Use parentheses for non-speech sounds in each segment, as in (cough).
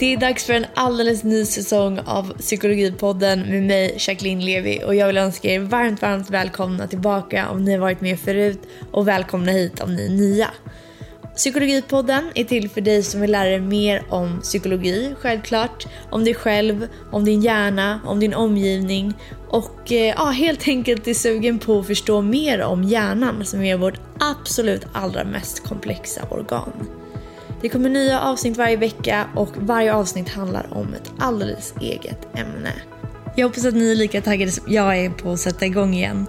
Det är dags för en alldeles ny säsong av Psykologipodden med mig, Jacqueline Levi. Och jag vill önska er varmt, varmt välkomna tillbaka om ni har varit med förut och välkomna hit om ni är nya. Psykologipodden är till för dig som vill lära dig mer om psykologi, självklart, om dig själv, om din hjärna, om din omgivning och eh, ja, helt enkelt är sugen på att förstå mer om hjärnan som är vårt absolut allra mest komplexa organ. Det kommer nya avsnitt varje vecka och varje avsnitt handlar om ett alldeles eget ämne. Jag hoppas att ni är lika taggade som jag är på att sätta igång igen.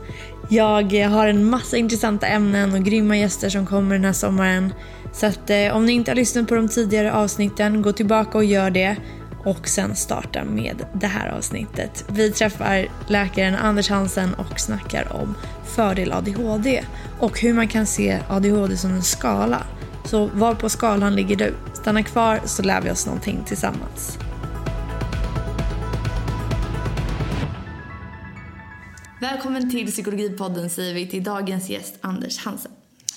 Jag har en massa intressanta ämnen och grymma gäster som kommer den här sommaren. Så att eh, om ni inte har lyssnat på de tidigare avsnitten, gå tillbaka och gör det. Och sen starta med det här avsnittet. Vi träffar läkaren Anders Hansen och snackar om fördel ADHD och hur man kan se ADHD som en skala. Så var på skalan ligger du? Stanna kvar så lär vi oss någonting tillsammans. Välkommen till Psykologipodden säger vi till dagens gäst Anders Hansen.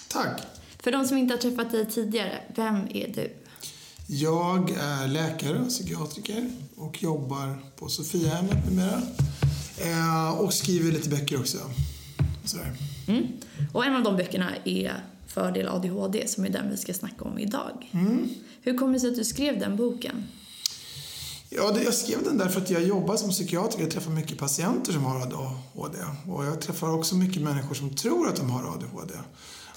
Tack. För de som inte har träffat dig tidigare, vem är du? Jag är läkare och psykiatriker och jobbar på Sofiahemmet numera. Eh, och skriver lite böcker också. Sådär. Mm. Och en av de böckerna är Fördel ADHD som är den vi ska snacka om idag. Mm. Hur kommer det sig att du skrev den boken? Ja, jag skrev den därför att jag jobbar som psykiatriker och träffar mycket patienter som har ADHD. Och jag träffar också mycket människor som tror att de har ADHD.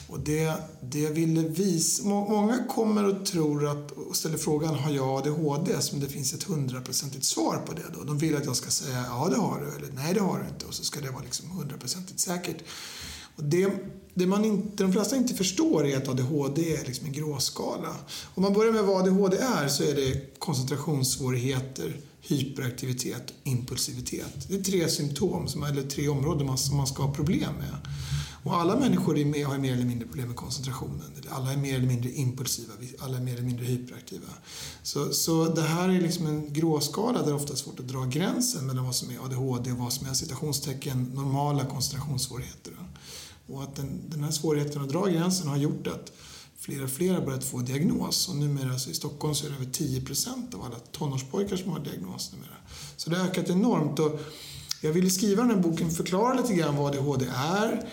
Och det, det ville visa... Många kommer och tror att, och ställer frågan har jag ADHD? Som det finns ett hundraprocentigt svar på det. Då. De vill att jag ska säga ja det har du eller nej det har du inte. Och så ska det vara liksom hundraprocentigt säkert. Och det, det man inte, de flesta inte förstår är att ADHD är liksom en gråskala. Om man börjar med vad ADHD är så är det koncentrationssvårigheter, hyperaktivitet och impulsivitet. Det är tre symptom, som, eller tre områden man, som man ska ha problem med. Och alla människor är med, har mer eller mindre problem med koncentrationen. Alla är mer eller mindre impulsiva, alla är mer eller mindre hyperaktiva. Så, så det här är liksom en gråskala där det är ofta är svårt att dra gränsen mellan vad som är ADHD och vad som är citationstecken normala koncentrationssvårigheter. Och att den, den här svårigheten att dra gränsen har gjort att fler och fler har börjat få diagnos. Och numera så i Stockholm så är det över 10 procent av alla tonårspojkar som har diagnos numera. Så det har ökat enormt. Och jag ville skriva den här boken förklara lite grann vad ADHD är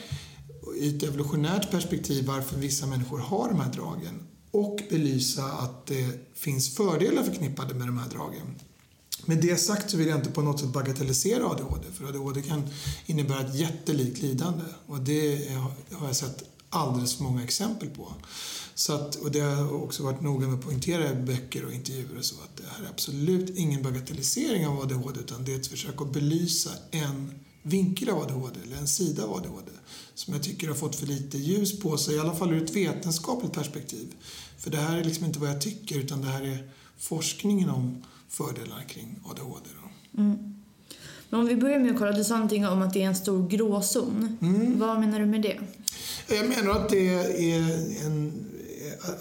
i ett evolutionärt perspektiv varför vissa människor har de här dragen och belysa att det finns fördelar förknippade med de här dragen. Med det sagt så vill jag inte på något sätt bagatellisera ADHD för ADHD kan innebära ett jättelikt lidande och det har jag sett alldeles för många exempel på. Så att, och det har också varit noga med att poängtera i böcker och intervjuer och så att det här är absolut ingen bagatellisering av ADHD utan det är ett försök att belysa en vinkel av ADHD, eller en sida av ADHD, som jag tycker har fått för lite ljus på sig, i alla fall ur ett vetenskapligt perspektiv. För det här är liksom inte vad jag tycker, utan det här är forskningen om fördelar kring ADHD. Mm. Men om vi börjar med att kolla, du sa någonting om att det är en stor gråzon. Mm. Vad menar du med det? Jag menar att det är, en,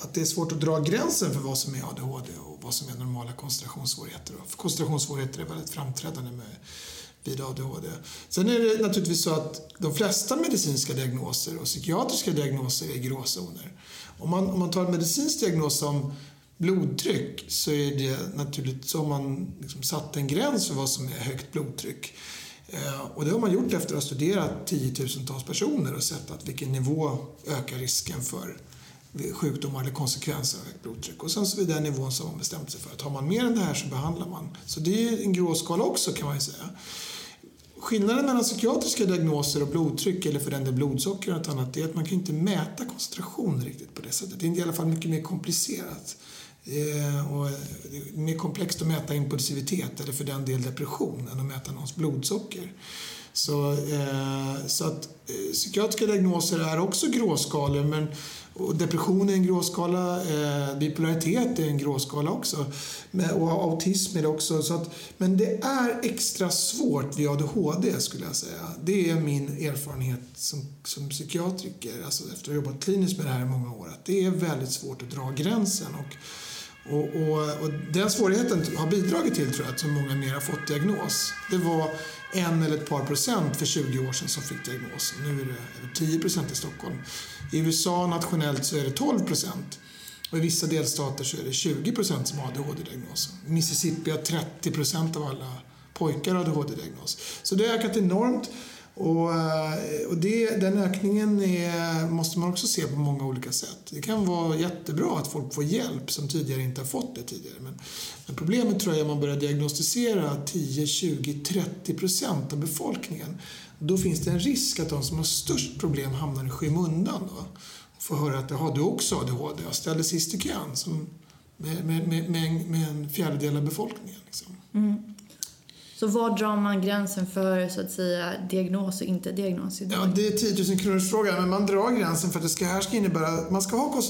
att det är svårt att dra gränsen för vad som är ADHD och vad som är normala koncentrationssvårigheter. För koncentrationssvårigheter är väldigt framträdande med vid ADHD. Sen är det naturligtvis så att de flesta medicinska diagnoser och psykiatriska diagnoser är gråzoner. Om man, om man tar en medicinsk diagnos som blodtryck så är det naturligt som har man liksom satt en gräns för vad som är högt blodtryck. Eh, och det har man gjort efter att ha studerat tiotusentals personer och sett att vilken nivå ökar risken för sjukdomar eller konsekvenser av högt blodtryck. Och sen så vid den nivån som man bestämt sig för att har man mer än det här så behandlar man. Så det är en gråskala också kan man ju säga. Skillnaden mellan psykiatriska diagnoser och blodtryck, eller för den där blodsocker och något annat, är att man kan inte mäta koncentration riktigt på det sättet. Det är i alla fall mycket mer komplicerat. Eh, och det är mer komplext att mäta impulsivitet, eller för den del depression, än att mäta någons blodsocker. Så, eh, så att eh, psykiatriska diagnoser är också gråskalor, men och depression är en gråskala, eh, bipolaritet är en gråskala också. Men, och autism är det också. Så att, men det är extra svårt vid ADHD skulle jag säga. Det är min erfarenhet som, som psykiatriker, alltså efter att ha jobbat kliniskt med det här i många år, att det är väldigt svårt att dra gränsen. Och, och, och, och, den svårigheten har bidragit till tror jag, att så många mer har fått diagnos. Det var en eller ett par procent för 20 år sedan som fick diagnos. Nu är det över 10 procent i Stockholm. I USA nationellt så är det 12 procent. Och i vissa delstater så är det 20 procent som har ADHD-diagnos. Mississippi har 30 procent av alla pojkar ADHD-diagnos. Så det har ökat enormt. Och, eh, och det, den ökningen är, måste man också se på många olika sätt. Det kan vara jättebra att folk får hjälp som tidigare inte har fått det tidigare. Men, men problemet tror jag är att man börjar diagnostisera 10, 20, 30 procent av befolkningen. Då finns det en risk att de som har störst problem hamnar i skymundan. Då. Och får höra att har du också ADHD? Jag ställer sist i kön med, med, med, med, med, en fjärdedel av befolkningen. Liksom. Mm. Så var drar man gränsen för så att säga diagnos och inte diagnos idag? Ja, det är 10 000 kronors frågan men man drar gränsen för att det ska, här ska innebära att man ska ha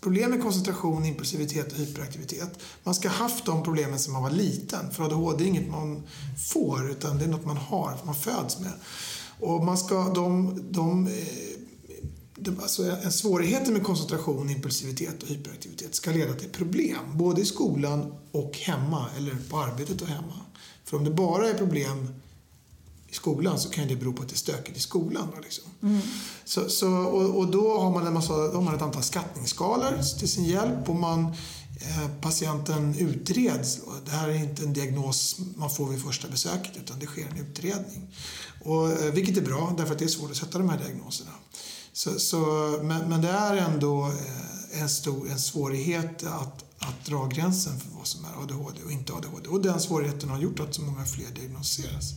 problem med koncentration, impulsivitet och hyperaktivitet. Man ska ha haft de problemen som man var liten. För ADHD är inget man får utan det är något man har, man föds med. Och man ska, de, de, eh, de alltså en svårighet med koncentration, impulsivitet och hyperaktivitet ska leda till problem. Både i skolan och hemma, eller på arbetet och hemma. För om det bara är problem i skolan så kan det bero på att det är stökigt i skolan. Liksom. Mm. Så, så, och, och, då har man, en massa, har man ett antal skattningsskalor till sin hjälp och man, eh, patienten utreds. Det här är inte en diagnos man får vid första besöket utan det sker en utredning. Och, eh, vilket är bra därför att det är svårt att sätta de här diagnoserna. Så, så men, men, det är ändå eh, en, stor, en svårighet att att dra gränsen för vad som är ADHD och inte ADHD. Och den svårigheten har gjort att så många fler diagnostiseras.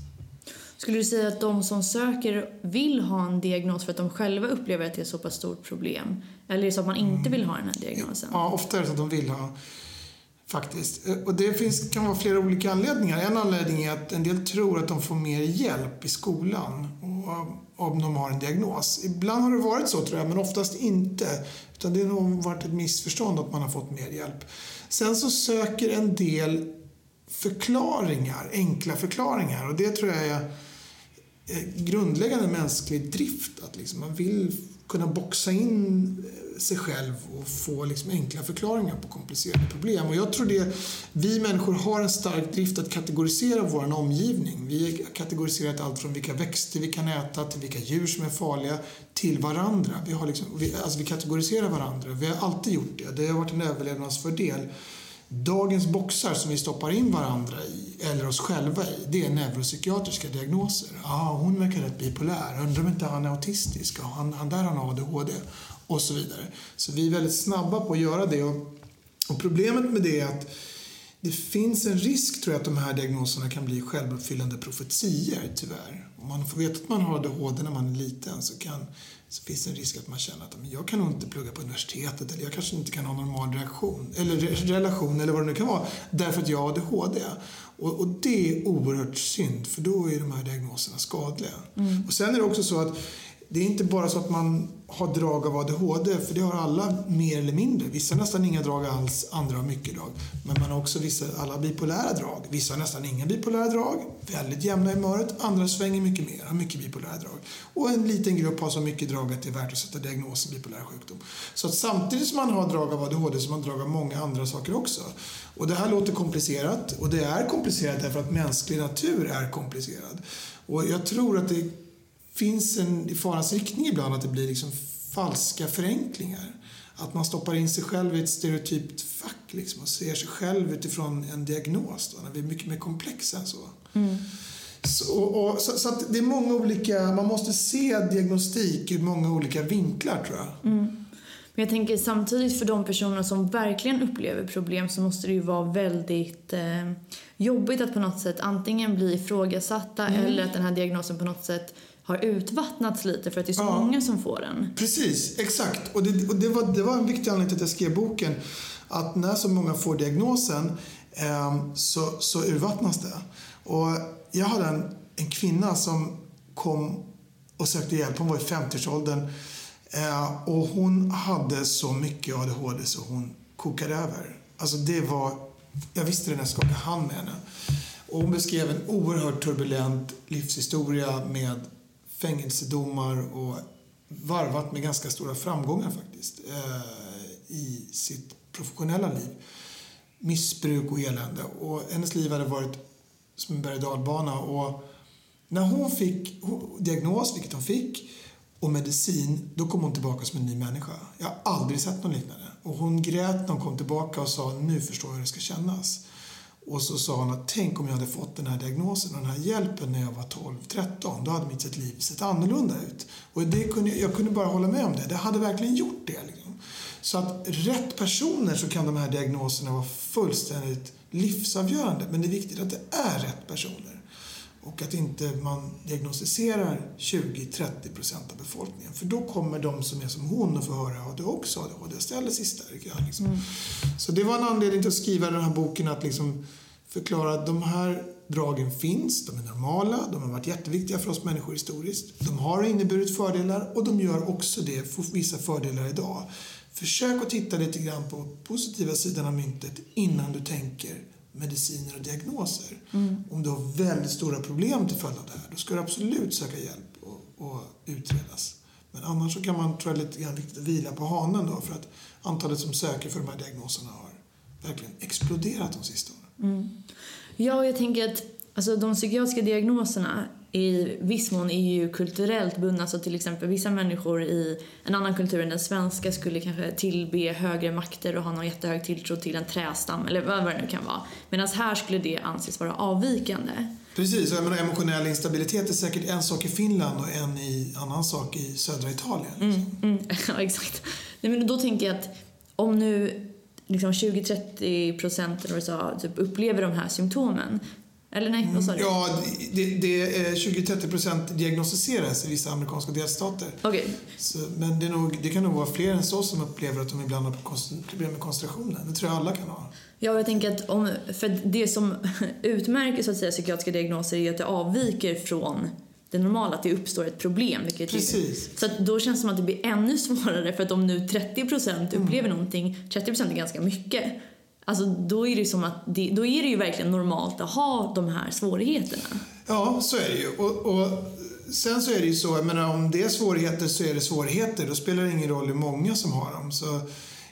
Skulle du säga att de som söker vill ha en diagnos för att de själva upplever att det är ett så pass stort problem? Eller är det så att man inte vill ha den här diagnosen? Ja, ofta är det så att de vill ha faktiskt. Och det finns, kan vara flera olika anledningar. En anledning är att en del tror att de får mer hjälp i skolan om de har en diagnos. Ibland har det varit så tror jag, men oftast inte. Utan det har nog varit ett missförstånd att man har fått mer hjälp. Sen så söker en del förklaringar, enkla förklaringar. Och det tror jag är eh, grundläggande mänsklig drift. Att liksom man vill kunna boxa in eh, sig själv och få liksom enkla förklaringar på komplicerade problem. Och jag tror det, vi människor har en stark drift att kategorisera vår omgivning. Vi har kategoriserat allt från vilka växter vi kan äta till vilka djur som är farliga till varandra. Vi, har liksom, vi, alltså vi kategoriserar varandra. Vi har alltid gjort det. Det har varit en överlevnadsfördel. Dagens boxar som vi stoppar in varandra i, eller oss själva i, det är neuropsykiatriska diagnoser. Ah, hon verkar rätt bipolär. Undrar om inte han är autistisk? Ah, Han, han där har ADHD och så vidare. Så vi är väldigt snabba på att göra det. Och, och problemet med det är att det finns en risk tror jag att de här diagnoserna kan bli självuppfyllande profetier tyvärr. Om man får veta att man har ADHD när man är liten så, kan, så finns det en risk att man känner att jag kan nog inte plugga på universitetet eller jag kanske inte kan ha normal reaktion, eller relation eller vad det nu kan vara därför att jag har ADHD. Och, och det är oerhört synd för då är de här diagnoserna skadliga. Mm. Och sen är det också så att det är inte bara så att man har drag av ADHD, för det har alla mer eller mindre. Vissa har nästan inga drag alls, andra har mycket drag. Men man har också vissa, alla bipolära drag. Vissa har nästan inga bipolära drag, väldigt jämna i humöret. Andra svänger mycket mer, har mycket bipolära drag. Och en liten grupp har så mycket drag att det är värt att sätta diagnosen bipolär sjukdom. Så att samtidigt som man har drag av ADHD så har man drag av många andra saker också. Och det här låter komplicerat och det är komplicerat därför att mänsklig natur är komplicerad. Och jag tror att det finns en i farans riktning ibland att det blir liksom falska förenklingar. Att man stoppar in sig själv i ett stereotypt fack liksom, och ser sig själv utifrån en diagnos. Då, när vi är mycket mer komplexa än så. Mm. Så, och, så, så, det är många olika, man måste se diagnostik ur många olika vinklar tror jag. Mm. Men jag tänker samtidigt för de personer som verkligen upplever problem så måste det ju vara väldigt eh, jobbigt att på något sätt antingen bli ifrågasatta mm. eller att den här diagnosen på något sätt har utvattnats lite för att det är så ja, många som får den. Precis, exakt. Och, det, och det, var, det var en viktig anledning till att jag skrev boken. Att när så många får diagnosen eh, så, så urvattnas det. Och jag hade en, en kvinna som kom och sökte hjälp. Hon var i 50-årsåldern. Eh, och hon hade så mycket ADHD så hon kokade över. Alltså det var... Jag visste det när jag skakade hand med henne. Och hon beskrev en oerhört turbulent livshistoria med fängelsedomar och varvat med ganska stora framgångar faktiskt eh, i sitt professionella liv. Missbruk och elände. Och hennes liv hade varit som en berg och när hon fick diagnos, vilket hon fick, och medicin, då kom hon tillbaka som en ny människa. Jag har aldrig sett någon liknande. Och hon grät när hon kom tillbaka och sa nu förstår jag hur det ska kännas. Och så sa hon att tänk om jag hade fått den här diagnosen och den här hjälpen när jag var 12-13. Då hade mitt liv sett annorlunda ut. Och det kunde, jag kunde bara hålla med om det. Det hade verkligen gjort det. Liksom. Så att rätt personer så kan de här diagnoserna vara fullständigt livsavgörande. Men det är viktigt att det är rätt personer. Och att inte man diagnostiserar 20-30 procent av befolkningen. För då kommer de som är som hon och får höra att du också ADHD. Ställer sig starkare. Liksom. Mm. Så det var en anledning till att skriva den här boken. Att liksom förklara att de här dragen finns, de är normala, de har varit jätteviktiga för oss människor historiskt. De har inneburit fördelar och de gör också det, för vissa fördelar idag. Försök att titta lite grann på positiva sidan av myntet innan du tänker mediciner och diagnoser. Mm. Om du har väldigt stora problem till följd av det här, då ska du absolut söka hjälp och, och utredas. Men annars så kan man, tror jag, lite grann vila på hanen då, för att antalet som söker för de här diagnoserna har verkligen exploderat de sista åren. Mm. Ja, jag tänker att alltså, de psykiatriska diagnoserna i viss mån är ju kulturellt bundna. Så till exempel vissa människor i en annan kultur än den svenska skulle kanske tillbe högre makter och ha någon jättehög tilltro till en trästam eller vad det nu kan vara. Medan här skulle det anses vara avvikande. Precis, jag menar, emotionell instabilitet är säkert en sak i Finland och en i, annan sak i södra Italien. Liksom. Mm, mm, (laughs) ja, exakt. Nej, men då tänker jag att om nu liksom 20-30 procent typ upplever de här symptomen eller nej, vad sa du? Ja, det, det, 20-30 procent diagnostiseras i vissa amerikanska delstater. Okay. Så, men det, nog, det, kan nog vara fler än så som upplever att de ibland har problem med koncentrationen. Det tror jag alla kan ha. Ja, jag tänker att om, för det som utmärker så att säga, psykiatriska diagnoser är att det avviker från det normala, att det uppstår ett problem. Precis. Så då känns det som att det blir ännu svårare för att om nu 30 procent upplever mm. någonting, 30 procent är ganska mycket, Alltså då är det som att det, då är det ju verkligen normalt att ha de här svårigheterna. Ja, så är det ju. Och, och sen så är det ju så, jag menar, om det är svårigheter så är det svårigheter. Då spelar det ingen roll hur många som har dem. Så,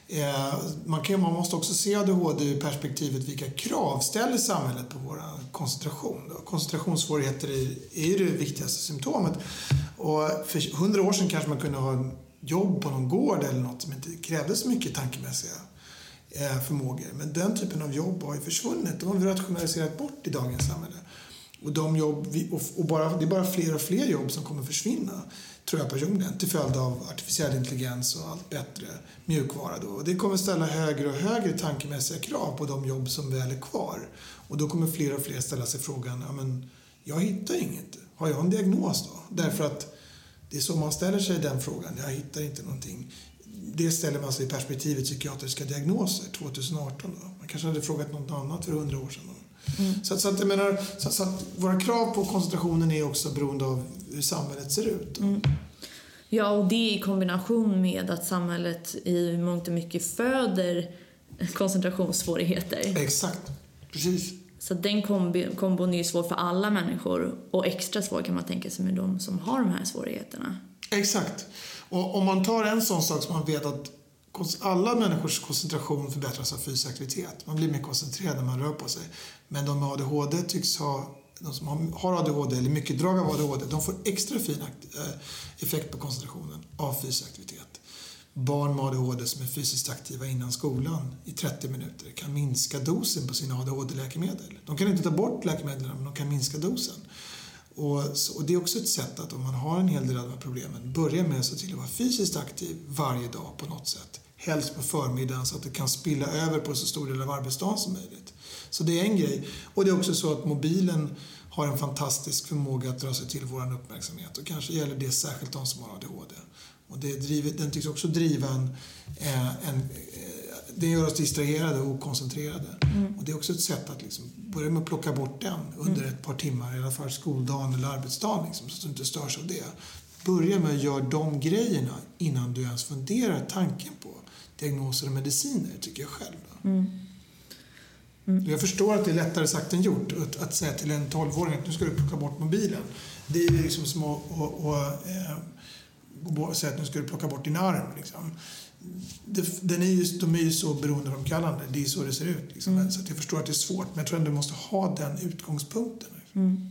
eh, man, kan, man måste också se ADHD ur perspektivet vilka krav ställer samhället på vår koncentration. Då. Koncentrationssvårigheter är, är ju det viktigaste symptomet. Och för hundra år sedan kanske man kunde ha jobb på någon gård eller något som inte krävde så mycket tankemässiga Eh, förmågor. Men den typen av jobb har ju försvunnit. De har vi rationaliserat bort i dagens samhälle. Och, de jobb vi, och bara, det är bara fler och fler jobb som kommer försvinna, tror jag personligen, till följd av artificiell intelligens och allt bättre mjukvara. Då. Och det kommer ställa högre och högre tankemässiga krav på de jobb som väl är kvar. Och då kommer fler och fler ställa sig frågan, ja men jag hittar inget. Har jag en diagnos då? Därför att det är så man ställer sig den frågan. Jag hittar inte någonting det ställer man sig i perspektivet psykiatriska diagnoser 2018. Då. Man kanske hade frågat något annat för hundra år sedan. Mm. Så, så, att, menar, så, så, att våra krav på koncentrationen är också beroende av hur samhället ser ut. Mm. Ja, och det i kombination med att samhället i mångt och mycket föder koncentrationssvårigheter. Exakt, precis. Så den kombi, kombon är ju svår för alla människor och extra svår kan man tänka sig med de som har de här svårigheterna. Exakt. Och om man tar en sån sak som man vet att alla människors koncentration förbättras av fysisk aktivitet. Man blir mer koncentrerad när man rör på sig. Men de med ADHD tycks ha de som har ADHD eller mycket drag av ADHD, de får extra fin eh, effekt på koncentrationen av fysisk aktivitet. Barn med ADHD som är fysiskt aktiva innan skolan i 30 minuter kan minska dosen på sina ADHD-läkemedel. De kan inte ta bort läkemedlen, men de kan minska dosen. Och, och, det är också ett sätt att om man har en hel del av de här problemen, börja med att se till att vara fysiskt aktiv varje dag på något sätt. Helst på förmiddagen så att det kan spilla över på så stor del av arbetsdagen som möjligt. Så det är en grej. Och det är också så att mobilen har en fantastisk förmåga att dra sig till vår uppmärksamhet och kanske gäller det särskilt de som har ADHD. Och det driver, den tycks också driva en, eh, en det gör oss distraherade och okoncentrerade. Mm. Och det är också ett sätt att liksom börja med att plocka bort den under mm. ett par timmar, i alla fall skoldagen eller arbetsdagen, liksom, så att du inte störs av det. Börja med att göra de grejerna innan du ens funderar tanken på diagnoser och mediciner, tycker jag själv. Mm. Mm. Jag förstår att det är lättare sagt än gjort att, att säga till en 12-åring att nu ska du plocka bort mobilen. Det är liksom som att och, och, eh, säga att nu ska du plocka bort din arm. Liksom den är ju, de är ju så beroendeframkallande. Det är så det ser ut. Liksom. Mm. Så jag förstår att det är svårt, men jag tror ändå du måste ha den utgångspunkten. Mm.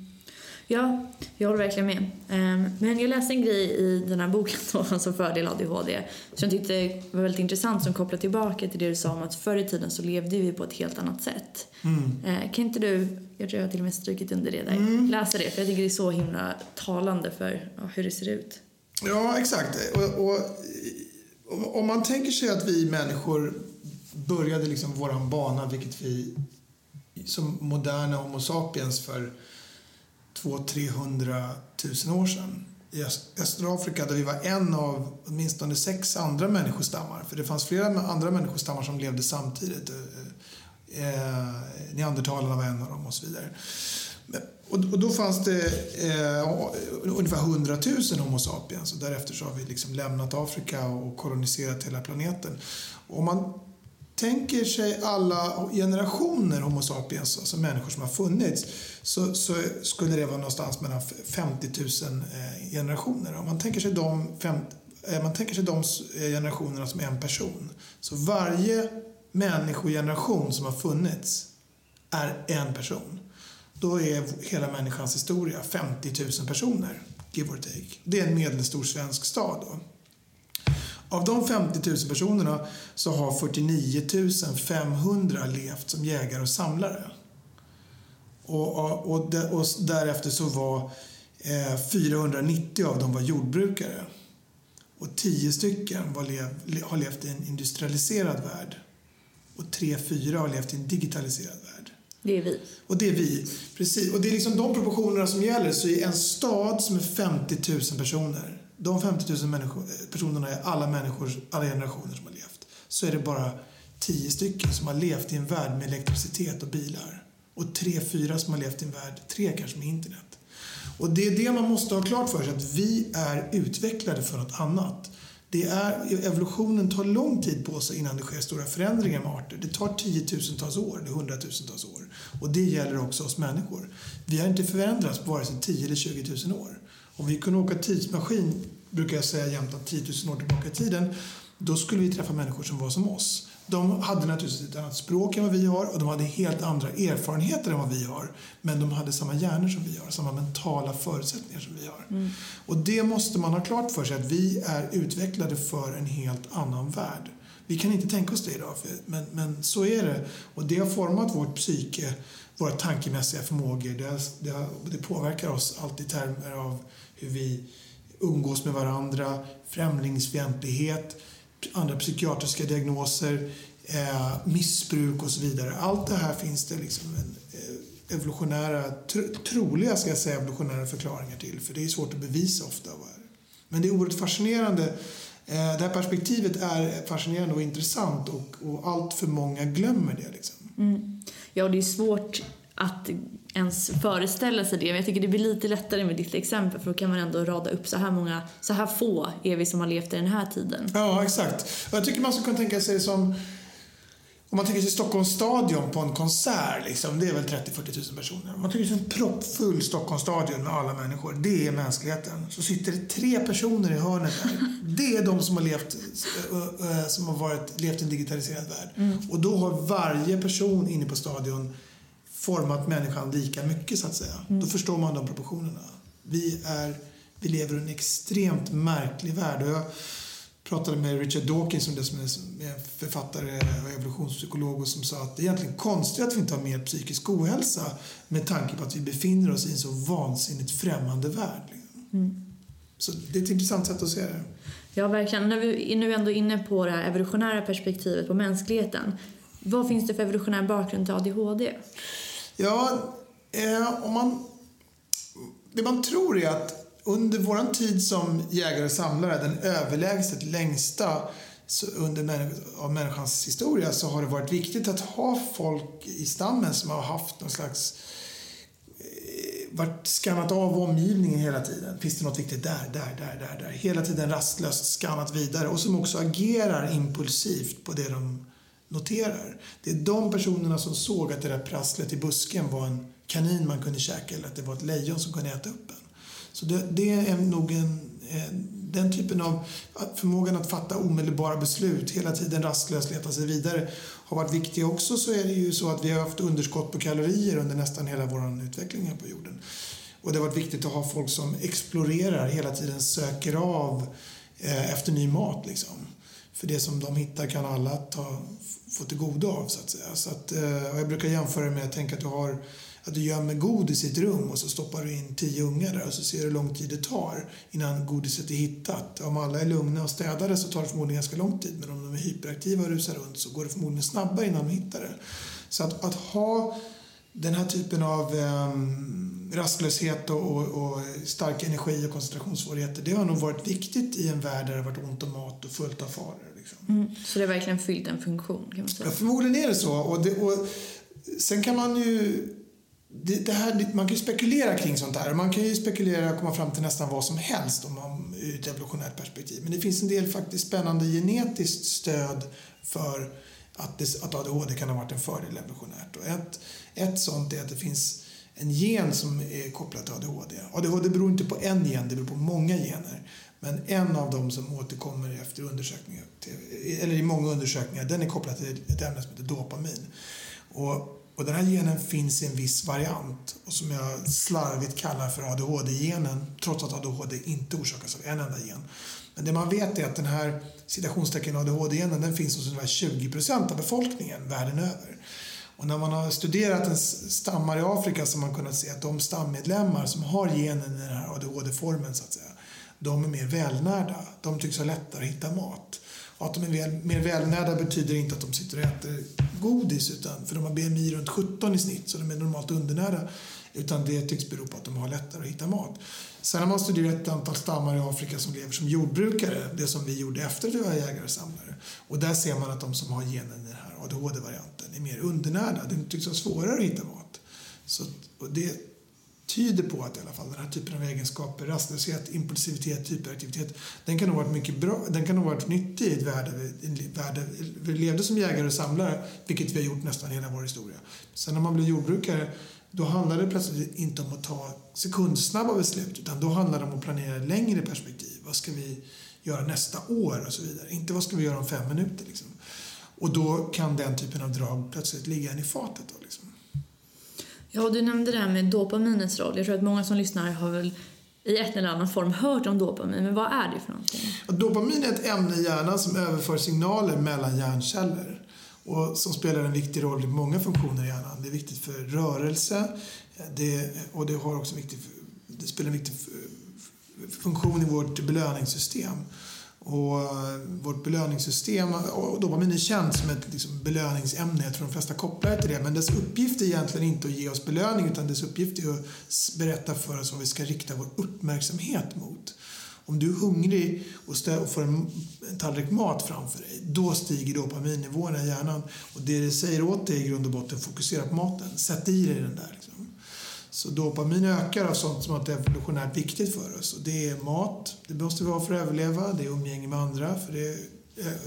Ja, jag håller verkligen med. Ehm, men jag läste en grej i den här boken då, (laughs) alltså Fördel ADHD, som jag tyckte var väldigt intressant som kopplar tillbaka till det du sa om att förr i tiden så levde vi på ett helt annat sätt. Mm. Kan inte du, jag tror jag har till och med strukit under det där, mm. läsa det? För jag tycker det är så himla talande för ja, hur det ser ut. Ja, exakt. Och, och, om man tänker sig att vi människor började liksom våran bana, vilket vi som moderna Homo sapiens för 200-300 000 år sedan i östra Afrika där vi var en av åtminstone sex andra människostammar. För det fanns flera andra människostammar som levde samtidigt. Eh, eh, neandertalarna var en av dem och så vidare. Och, då fanns det eh, ungefär 100 000 Homo sapiens och därefter så har vi liksom lämnat Afrika och koloniserat hela planeten. Och om man tänker sig alla generationer Homo sapiens, alltså människor som har funnits, så, så skulle det vara någonstans mellan 50 000 eh, generationer. Om man tänker sig de, fem, eh, man tänker sig de eh, generationerna som en person, så varje människogeneration som har funnits är en person. Då är hela människans historia 50 000 personer, give or take. Det är en medelstor svensk stad. Då. Av de 50 000 personerna så har 49 500 levt som jägare och samlare. Och, och, och, och därefter så var eh, 490 av dem var jordbrukare. Och 10 stycken var lev, har levt i en industrialiserad värld. Och 3-4 har levt i en digitaliserad värld. Det är vi. Och det är vi, precis. Och det är liksom de proportionerna som gäller. Så i en stad som är 50 000 personer de 50 000 människor, personerna är alla människor, alla generationer som har levt. Så är det bara 10 stycken som har levt i en värld med elektricitet och bilar. Och tre, fyra som har levt i en värld, 3 kanske med internet. Och det är det man måste ha klart för sig, att vi är utvecklade för något annat. Det är, evolutionen tar lång tid på sig innan det sker stora förändringar med arter. Det tar tiotusentals år, eller hundratusentals år. Och det gäller också oss människor. Vi har inte förändrats på vare sig 10 eller 20 000 år. Om vi kunde åka tidsmaskin, brukar jag säga jämt att 10 000 år tillbaka i tiden, då skulle vi träffa människor som var som oss. De hade naturligtvis ett annat språk än vad vi har och de hade helt andra erfarenheter än vad vi har. Men de hade samma hjärnor som vi har, samma mentala förutsättningar som vi har. Mm. Och det måste man ha klart för sig, att vi är utvecklade för en helt annan värld. Vi kan inte tänka oss det idag, men, men så är det. Och det har format vårt psyke, våra tankemässiga förmågor. Det, det, det påverkar oss alltid i termer av hur vi umgås med varandra, främlingsfientlighet, andra psykiatriska diagnoser, eh, missbruk och så vidare. Allt det här finns det liksom en, eh, evolutionära, tr troliga ska jag säga, evolutionära förklaringar till. För det är svårt att bevisa ofta. Men det är oerhört fascinerande. Eh, det här perspektivet är fascinerande och intressant och, och allt för många glömmer det. Liksom. Mm. Ja, det är svårt att ens föreställa sig det. Men jag tycker det blir lite lättare med ditt exempel för då kan man ändå rada upp så här många, så här få är vi som har levt i den här tiden. Ja, exakt. Jag tycker man skulle kunna tänka sig som om man tänker sig Stockholms stadion på en konsert, liksom, det är väl 30-40 000 personer. Om man tänker sig en proppfull Stockholms stadion med alla människor, det är mänskligheten. Så sitter det tre personer i hörnet där. (laughs) Det är de som har levt, eh, eh, som har varit, levt i en digitaliserad värld. Mm. Och då har varje person inne på stadion format människan lika mycket så att säga. Mm. Då förstår man de proportionerna. Vi, är, vi lever i en extremt märklig värld. Och jag pratade med Richard Dawkins som är författare och evolutionspsykolog och som sa att det är egentligen konstigt att vi inte har mer psykisk ohälsa med tanke på att vi befinner oss i en så vansinnigt främmande värld. Mm. Så det är ett intressant sätt att se det. Ja, verkligen. När vi nu ändå inne på det här evolutionära perspektivet på mänskligheten. Vad finns det för evolutionär bakgrund till ADHD? Ja, eh, om man... Det man tror är att under vår tid som jägare och samlare, den överlägset längsta under av människans historia, så har det varit viktigt att ha folk i stammen som har haft någon slags eh, varit skannat av omgivningen hela tiden. Finns det något viktigt där, där, där, där, där? Hela tiden rastlöst skannat vidare och som också agerar impulsivt på det de noterar. Det är de personerna som såg att det där prasslet i busken var en kanin man kunde käka eller att det var ett lejon som kunde äta upp en. Så det, det är nog en, den typen av förmågan att fatta omedelbara beslut, hela tiden rastlöst leta sig vidare, har varit viktig. Också så är det ju så att vi har haft underskott på kalorier under nästan hela vår utveckling här på jorden. Och det har varit viktigt att ha folk som explorerar, hela tiden söker av eh, efter ny mat. Liksom. För det som de hittar kan alla ta, få till godo av så att säga. Så att, eh, jag brukar jämföra med att tänka att du har att du gömmer godis i ett rum och så stoppar du in tio ungar där och så ser du hur lång tid det tar innan godiset är hittat. Om alla är lugna och städade så tar det förmodligen ganska lång tid men om de är hyperaktiva och rusar runt så går det förmodligen snabbare innan de hittar det. Så att, att ha den här typen av um, rastlöshet och, och, och, stark energi och koncentrationssvårigheter det har nog varit viktigt i en värld där det har varit ont om mat och fullt av faror. Liksom. Mm, så det har verkligen fyllt en funktion kan man säga? Ja, förmodligen är det så. Och, det, och sen kan man ju det, det, här, man kan ju spekulera kring sånt här. Man kan ju spekulera och komma fram till nästan vad som helst om man, ur ett evolutionärt perspektiv. Men det finns en del faktiskt spännande genetiskt stöd för att, det, att ADHD kan ha varit en fördel evolutionärt. Och ett, ett sånt är att det finns en gen som är kopplad till ADHD. ADHD beror inte på en gen, det beror på många gener. Men en av dem som återkommer efter undersökningar, eller i många undersökningar, den är kopplad till ett ämne som heter dopamin. Och och den här genen finns i en viss variant och som jag slarvigt kallar för ADHD-genen trots att ADHD inte orsakas av en enda gen. Men det man vet är att den här citationstecken ADHD-genen den finns hos ungefär 20 procent av befolkningen världen över. Och när man har studerat en stammar i Afrika så har man kunnat se att de stammedlemmar som har genen i den här ADHD-formen så att säga, de är mer välnärda. De tycks ha lättare att hitta mat. Och att de är väl, mer välnärda betyder inte att de sitter och äter godis, utan, för de har BMI runt 17 i snitt, så de är normalt undernärda. Utan det tycks bero på att de har lättare att hitta mat. Sen har man studerat ett antal stammar i Afrika som lever som jordbrukare, det som vi gjorde efter att vi var jägare och samlare. Och där ser man att de som har genen i den här ADHD-varianten är mer undernärda. Det tycks vara svårare att hitta mat. Så, och det tyder på att i alla fall den här typen av egenskaper, rastlöshet, impulsivitet, hyperaktivitet, den kan ha varit mycket bra, den kan ha varit nyttig i ett värde, värde. Vi levde som jägare och samlare, vilket vi har gjort nästan hela vår historia. Sen när man blir jordbrukare, då handlar det plötsligt inte om att ta sekundsnabba beslut, utan då handlar det om att planera längre perspektiv. Vad ska vi göra nästa år och så vidare. Inte vad ska vi göra om fem minuter. Liksom. Och då kan den typen av drag plötsligt ligga en i fatet. Då, liksom. Ja, du nämnde det här med dopaminets roll. Jag tror att många som lyssnar har väl i ett eller annan form hört om dopamin, men vad är det för någonting? Dopamin är ett ämne i hjärnan som överför signaler mellan hjärnceller och som spelar en viktig roll i många funktioner i hjärnan. Det är viktigt för rörelse det, och det, har också viktig, det spelar en viktig funktion i vårt belöningssystem. Och eh, vårt belöningssystem, och dopamin är känt som ett liksom, belöningsämne, jag tror de flesta kopplar det till det, men dess uppgift är egentligen inte att ge oss belöning utan dess uppgift är att berätta för oss vad vi ska rikta vår uppmärksamhet mot. Om du är hungrig och och får en tallrik mat framför dig, då stiger dopaminnivåerna i hjärnan. Och det det säger åt dig i grund och botten, fokusera på maten. Sätt i dig den där. Liksom. Så dopamin ökar av sånt som är evolutionärt viktigt för oss. Och det är mat, det måste vi ha för att överleva. Det är umgänge med andra, för det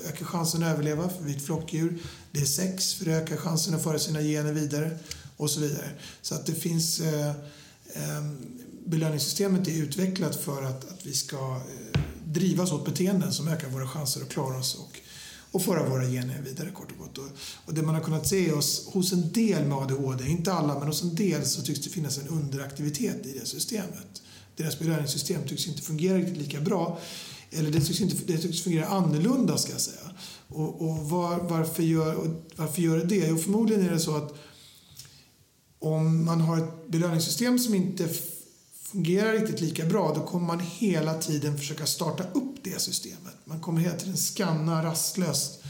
ökar chansen att överleva, för vi är ett flockdjur. Det är sex, för det ökar chansen att föra sina gener vidare. Och så vidare. Så att det finns... Eh, eh, belöningssystemet är utvecklat för att, att vi ska eh, drivas åt beteenden som ökar våra chanser att klara oss och och föra våra gener vidare kort och gott. Och, och det man har kunnat se hos, hos en del med ADHD, inte alla, men hos en del så tycks det finnas en underaktivitet i det systemet. Deras belöningssystem tycks inte fungera riktigt lika bra. Eller det tycks, inte, det tycks fungera annorlunda ska jag säga. Och, och var, varför, gör, och varför gör det det? Jo, förmodligen är det så att om man har ett belöningssystem som inte fungerar riktigt lika bra, då kommer man hela tiden försöka starta upp det systemet. Man kommer hela tiden skanna rastlöst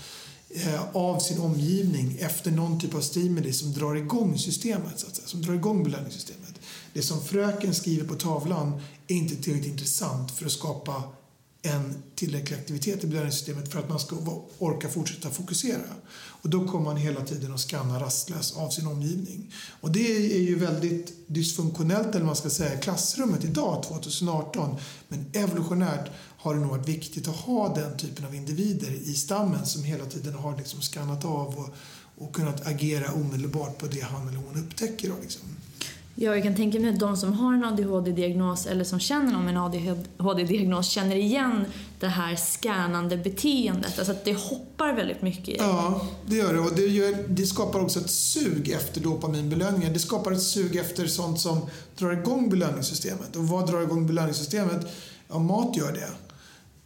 eh, av sin omgivning efter någon typ av stimuli som drar igång systemet, så att säga, som drar igång belöningssystemet. Det som fröken skriver på tavlan är inte tillräckligt intressant för att skapa en tillräcklig aktivitet i belöningssystemet för att man ska orka fortsätta fokusera. Och då kommer man hela tiden att skanna rastlös av sin omgivning. Och det är ju väldigt dysfunktionellt, eller man ska säga, i klassrummet idag, 2018. Men evolutionärt har det nog varit viktigt att ha den typen av individer i stammen som hela tiden har liksom skannat av och, och kunnat agera omedelbart på det han eller hon upptäcker. Liksom. Ja, jag kan tänka mig att de som har en ADHD-diagnos eller som känner någon med en ADHD-diagnos känner igen det här skannande beteendet. Alltså att det hoppar väldigt mycket i Ja, det gör det. Och det, gör, det skapar också ett sug efter dopaminbelöningar. Det skapar ett sug efter sånt som drar igång belöningssystemet. Och vad drar igång belöningssystemet? Ja, mat gör det.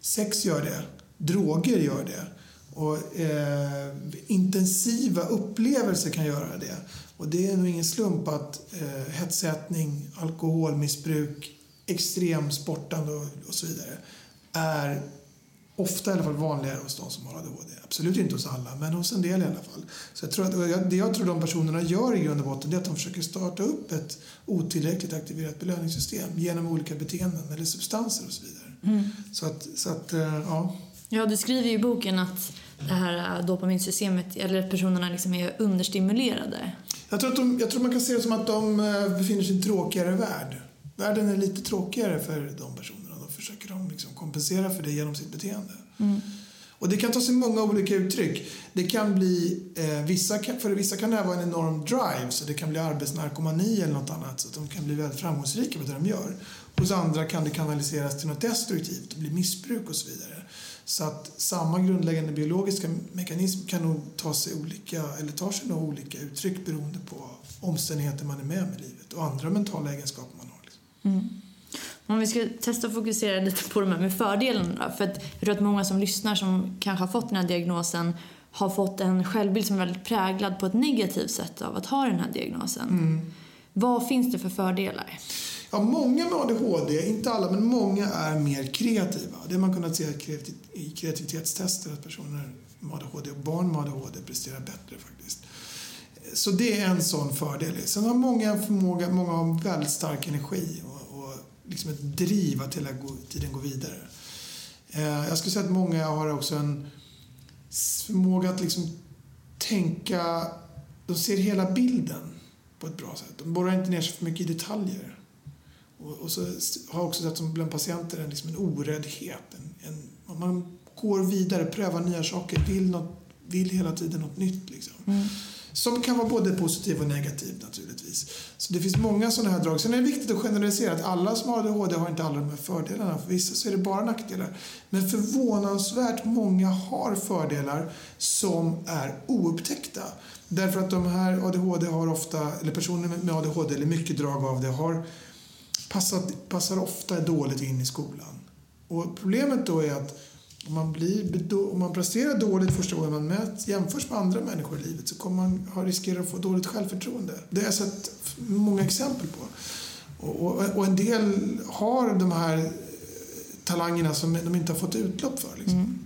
Sex gör det. Droger gör det. Och eh, intensiva upplevelser kan göra det. Och det är nog ingen slump att eh, hetsätning, alkoholmissbruk, extremsportande och, och så vidare är ofta i alla fall vanligare hos de som har ADHD. Absolut inte hos alla, men hos en del i alla fall. Så jag tror att, det jag tror de personerna gör i grund och botten är att de försöker starta upp ett otillräckligt aktiverat belöningssystem genom olika beteenden eller substanser och så vidare. Mm. Så att, så att, eh, ja. Ja, du skriver ju i boken att det här dopaminsystemet, eller personerna liksom är understimulerade. Jag tror, att de, jag tror man kan se det som att de eh, befinner sig i en tråkigare värld. Världen är lite tråkigare för de personerna. Då försöker de liksom kompensera för det genom sitt beteende. Mm. Och det kan ta sig många olika uttryck. Det kan bli, eh, vissa för vissa kan det här vara en enorm drive, så det kan bli arbetsnarkomani eller något annat, så att de kan bli väldigt framgångsrika med det de gör. Hos andra kan det kanaliseras till något destruktivt, det blir missbruk och så vidare. Så att samma grundläggande biologiska mekanism kan nog ta sig olika, eller tar sig nog olika uttryck beroende på omständigheter man är med om i livet och andra mentala egenskaper man har. Liksom. Mm. Om vi ska testa att fokusera lite på de här med fördelarna. För att jag tror att många som lyssnar som kanske har fått den här diagnosen har fått en självbild som är väldigt präglad på ett negativt sätt av att ha den här diagnosen. Mm. Vad finns det för fördelar? Ja, många med ADHD, inte alla, men många är mer kreativa. Det har man kunnat se i kreativitetstester att personer med ADHD och barn med ADHD presterar bättre faktiskt. Så det är en sån fördel. Sen har många en förmåga, många har väldigt stark energi och, och liksom ett driv att hela tiden gå vidare. Eh, jag skulle säga att många har också en förmåga att liksom tänka, de ser hela bilden på ett bra sätt. De borrar inte ner sig för mycket i detaljer. Och, och så har jag också sett som bland patienter en, liksom en oräddhet. En, en, man går vidare, prövar nya saker, vill, något, vill hela tiden något nytt. Liksom. Mm. Som kan vara både positiv och negativ naturligtvis. Så det finns många sådana här drag. Sen är det viktigt att generalisera att alla som har ADHD har inte alla de här fördelarna. För vissa så är det bara nackdelar. Men förvånansvärt många har fördelar som är oupptäckta. Därför att de här ADHD har ofta, eller personer med ADHD, eller mycket drag av det, har passar, passar ofta dåligt in i skolan. Och problemet då är att om man, blir, om man presterar dåligt första gången man möts, jämförs med andra människor i livet så kommer man ha riskerar att få dåligt självförtroende. Det har jag sett många exempel på. Och, och, och en del har de här talangerna som de inte har fått utlopp för. Liksom. Mm.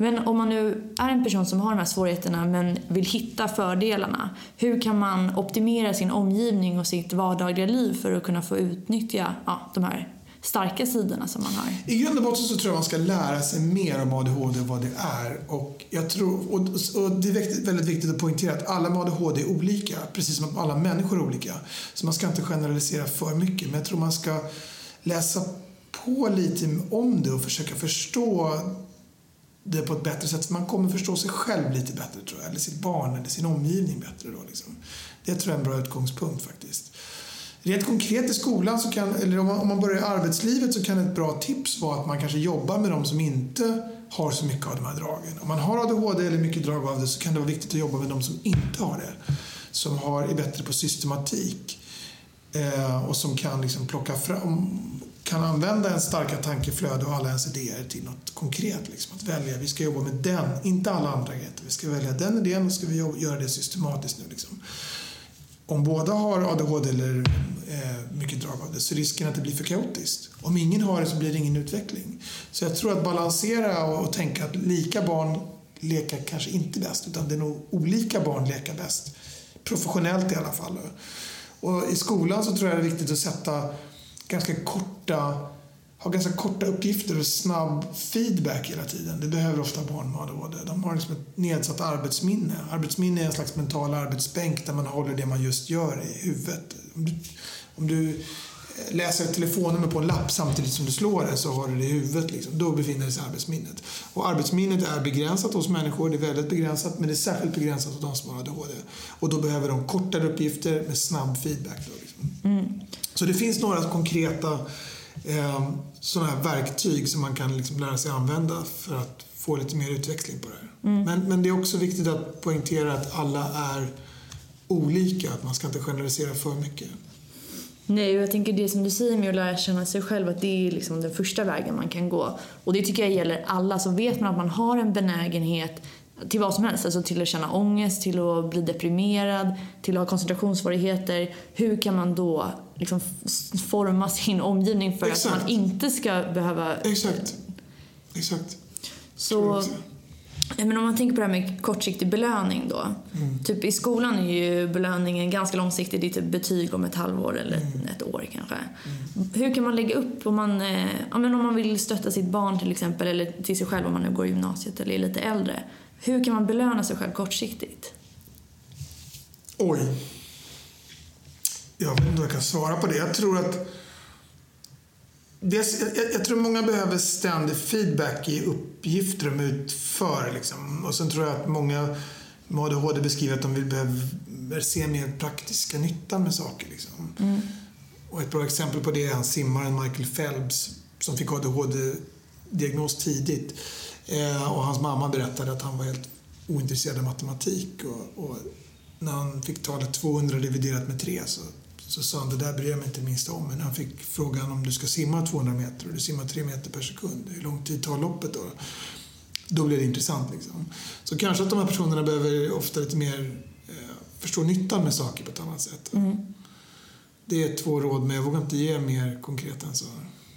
Men om man nu är en person som har de här svårigheterna men vill hitta fördelarna, hur kan man optimera sin omgivning och sitt vardagliga liv för att kunna få utnyttja ja, de här starka sidorna som man har? I grund och botten så tror jag man ska lära sig mer om ADHD och vad det är. Och, jag tror, och, och det är väldigt viktigt att poängtera att alla med ADHD är olika, precis som att alla människor är olika. Så man ska inte generalisera för mycket, men jag tror man ska läsa på lite om det och försöka förstå det på ett bättre sätt. Man kommer förstå sig själv lite bättre tror jag, eller sitt barn eller sin omgivning bättre då. Liksom. Det tror jag är en bra utgångspunkt faktiskt. Rent konkret i skolan, så kan, eller om man, om man börjar i arbetslivet, så kan ett bra tips vara att man kanske jobbar med de som inte har så mycket av de här dragen. Om man har ADHD eller mycket drag av det så kan det vara viktigt att jobba med de som inte har det. Som har, är bättre på systematik eh, och som kan liksom plocka fram kan använda en starka tankeflöde och alla ens idéer till något konkret. Liksom. Att välja, vi ska jobba med den, inte alla andra grejer. Vi ska välja den idén och ska vi göra det systematiskt nu. Liksom. Om båda har ADHD eller eh, mycket drag av det så är risken att det blir för kaotiskt. Om ingen har det så blir det ingen utveckling. Så jag tror att balansera och, och tänka att lika barn leka kanske inte bäst utan det är nog olika barn leka bäst. Professionellt i alla fall. Och i skolan så tror jag det är viktigt att sätta ganska korta, har ganska korta uppgifter och snabb feedback hela tiden. Det behöver ofta barn med ADHD. De har liksom ett nedsatt arbetsminne. Arbetsminne är en slags mental arbetsbänk där man håller det man just gör i huvudet. Om du, om du eh, läser ett telefonnummer på en lapp samtidigt som du slår det så har du det i huvudet. Liksom. Då befinner sig arbetsminnet. Och arbetsminnet är begränsat hos människor, det är väldigt begränsat, men det är särskilt begränsat hos de som har ADHD. Och då behöver de kortare uppgifter med snabb feedback. Då, liksom. mm. Så det finns några konkreta eh, sådana här verktyg som man kan liksom lära sig använda för att få lite mer utväxling på det här. Mm. Men, men det är också viktigt att poängtera att alla är olika, att man ska inte generalisera för mycket. Nej, och jag tänker det som du säger med att lära känna sig själv, att det är liksom den första vägen man kan gå. Och det tycker jag gäller alla. Så vet man att man har en benägenhet till vad som helst, alltså till att känna ångest, till att bli deprimerad, till att ha koncentrationssvårigheter. Hur kan man då liksom forma sin omgivning för Exakt. att man inte ska behöva... Exakt. Exakt. Så men om man tänker på det här med kortsiktig belöning då. Mm. Typ i skolan är ju belöningen ganska långsiktig. Det är typ betyg om ett halvår eller mm. ett år kanske. Mm. Hur kan man lägga upp om man, eh, ja, men om man vill stötta sitt barn till exempel eller till sig själv om man nu går i gymnasiet eller är lite äldre. Hur kan man belöna sig själv kortsiktigt? Oj. Jag vet inte om jag kan svara på det. Jag tror att Dels, jag, jag, tror många behöver ständig feedback i uppgifter de utför. Liksom. Och sen tror jag att många med ADHD beskriver att de vill behöver se mer praktiska nyttan med saker. Liksom. Mm. Och ett bra exempel på det är han simmaren Michael Phelps som fick ADHD-diagnos tidigt. Eh, och hans mamma berättade att han var helt ointresserad av matematik. Och, och när han fick talet 200 dividerat med 3 så så sa han, det där bryr jag mig inte minst om. Men han fick frågan om du ska simma 200 meter och du simmar 3 meter per sekund. Hur lång tid tar loppet då? Då blir det intressant. Liksom. Så kanske att de här personerna behöver ofta lite mer eh, förstå nyttan med saker på ett annat sätt. Mm. Det är två råd, men jag vågar inte ge mer konkret än så.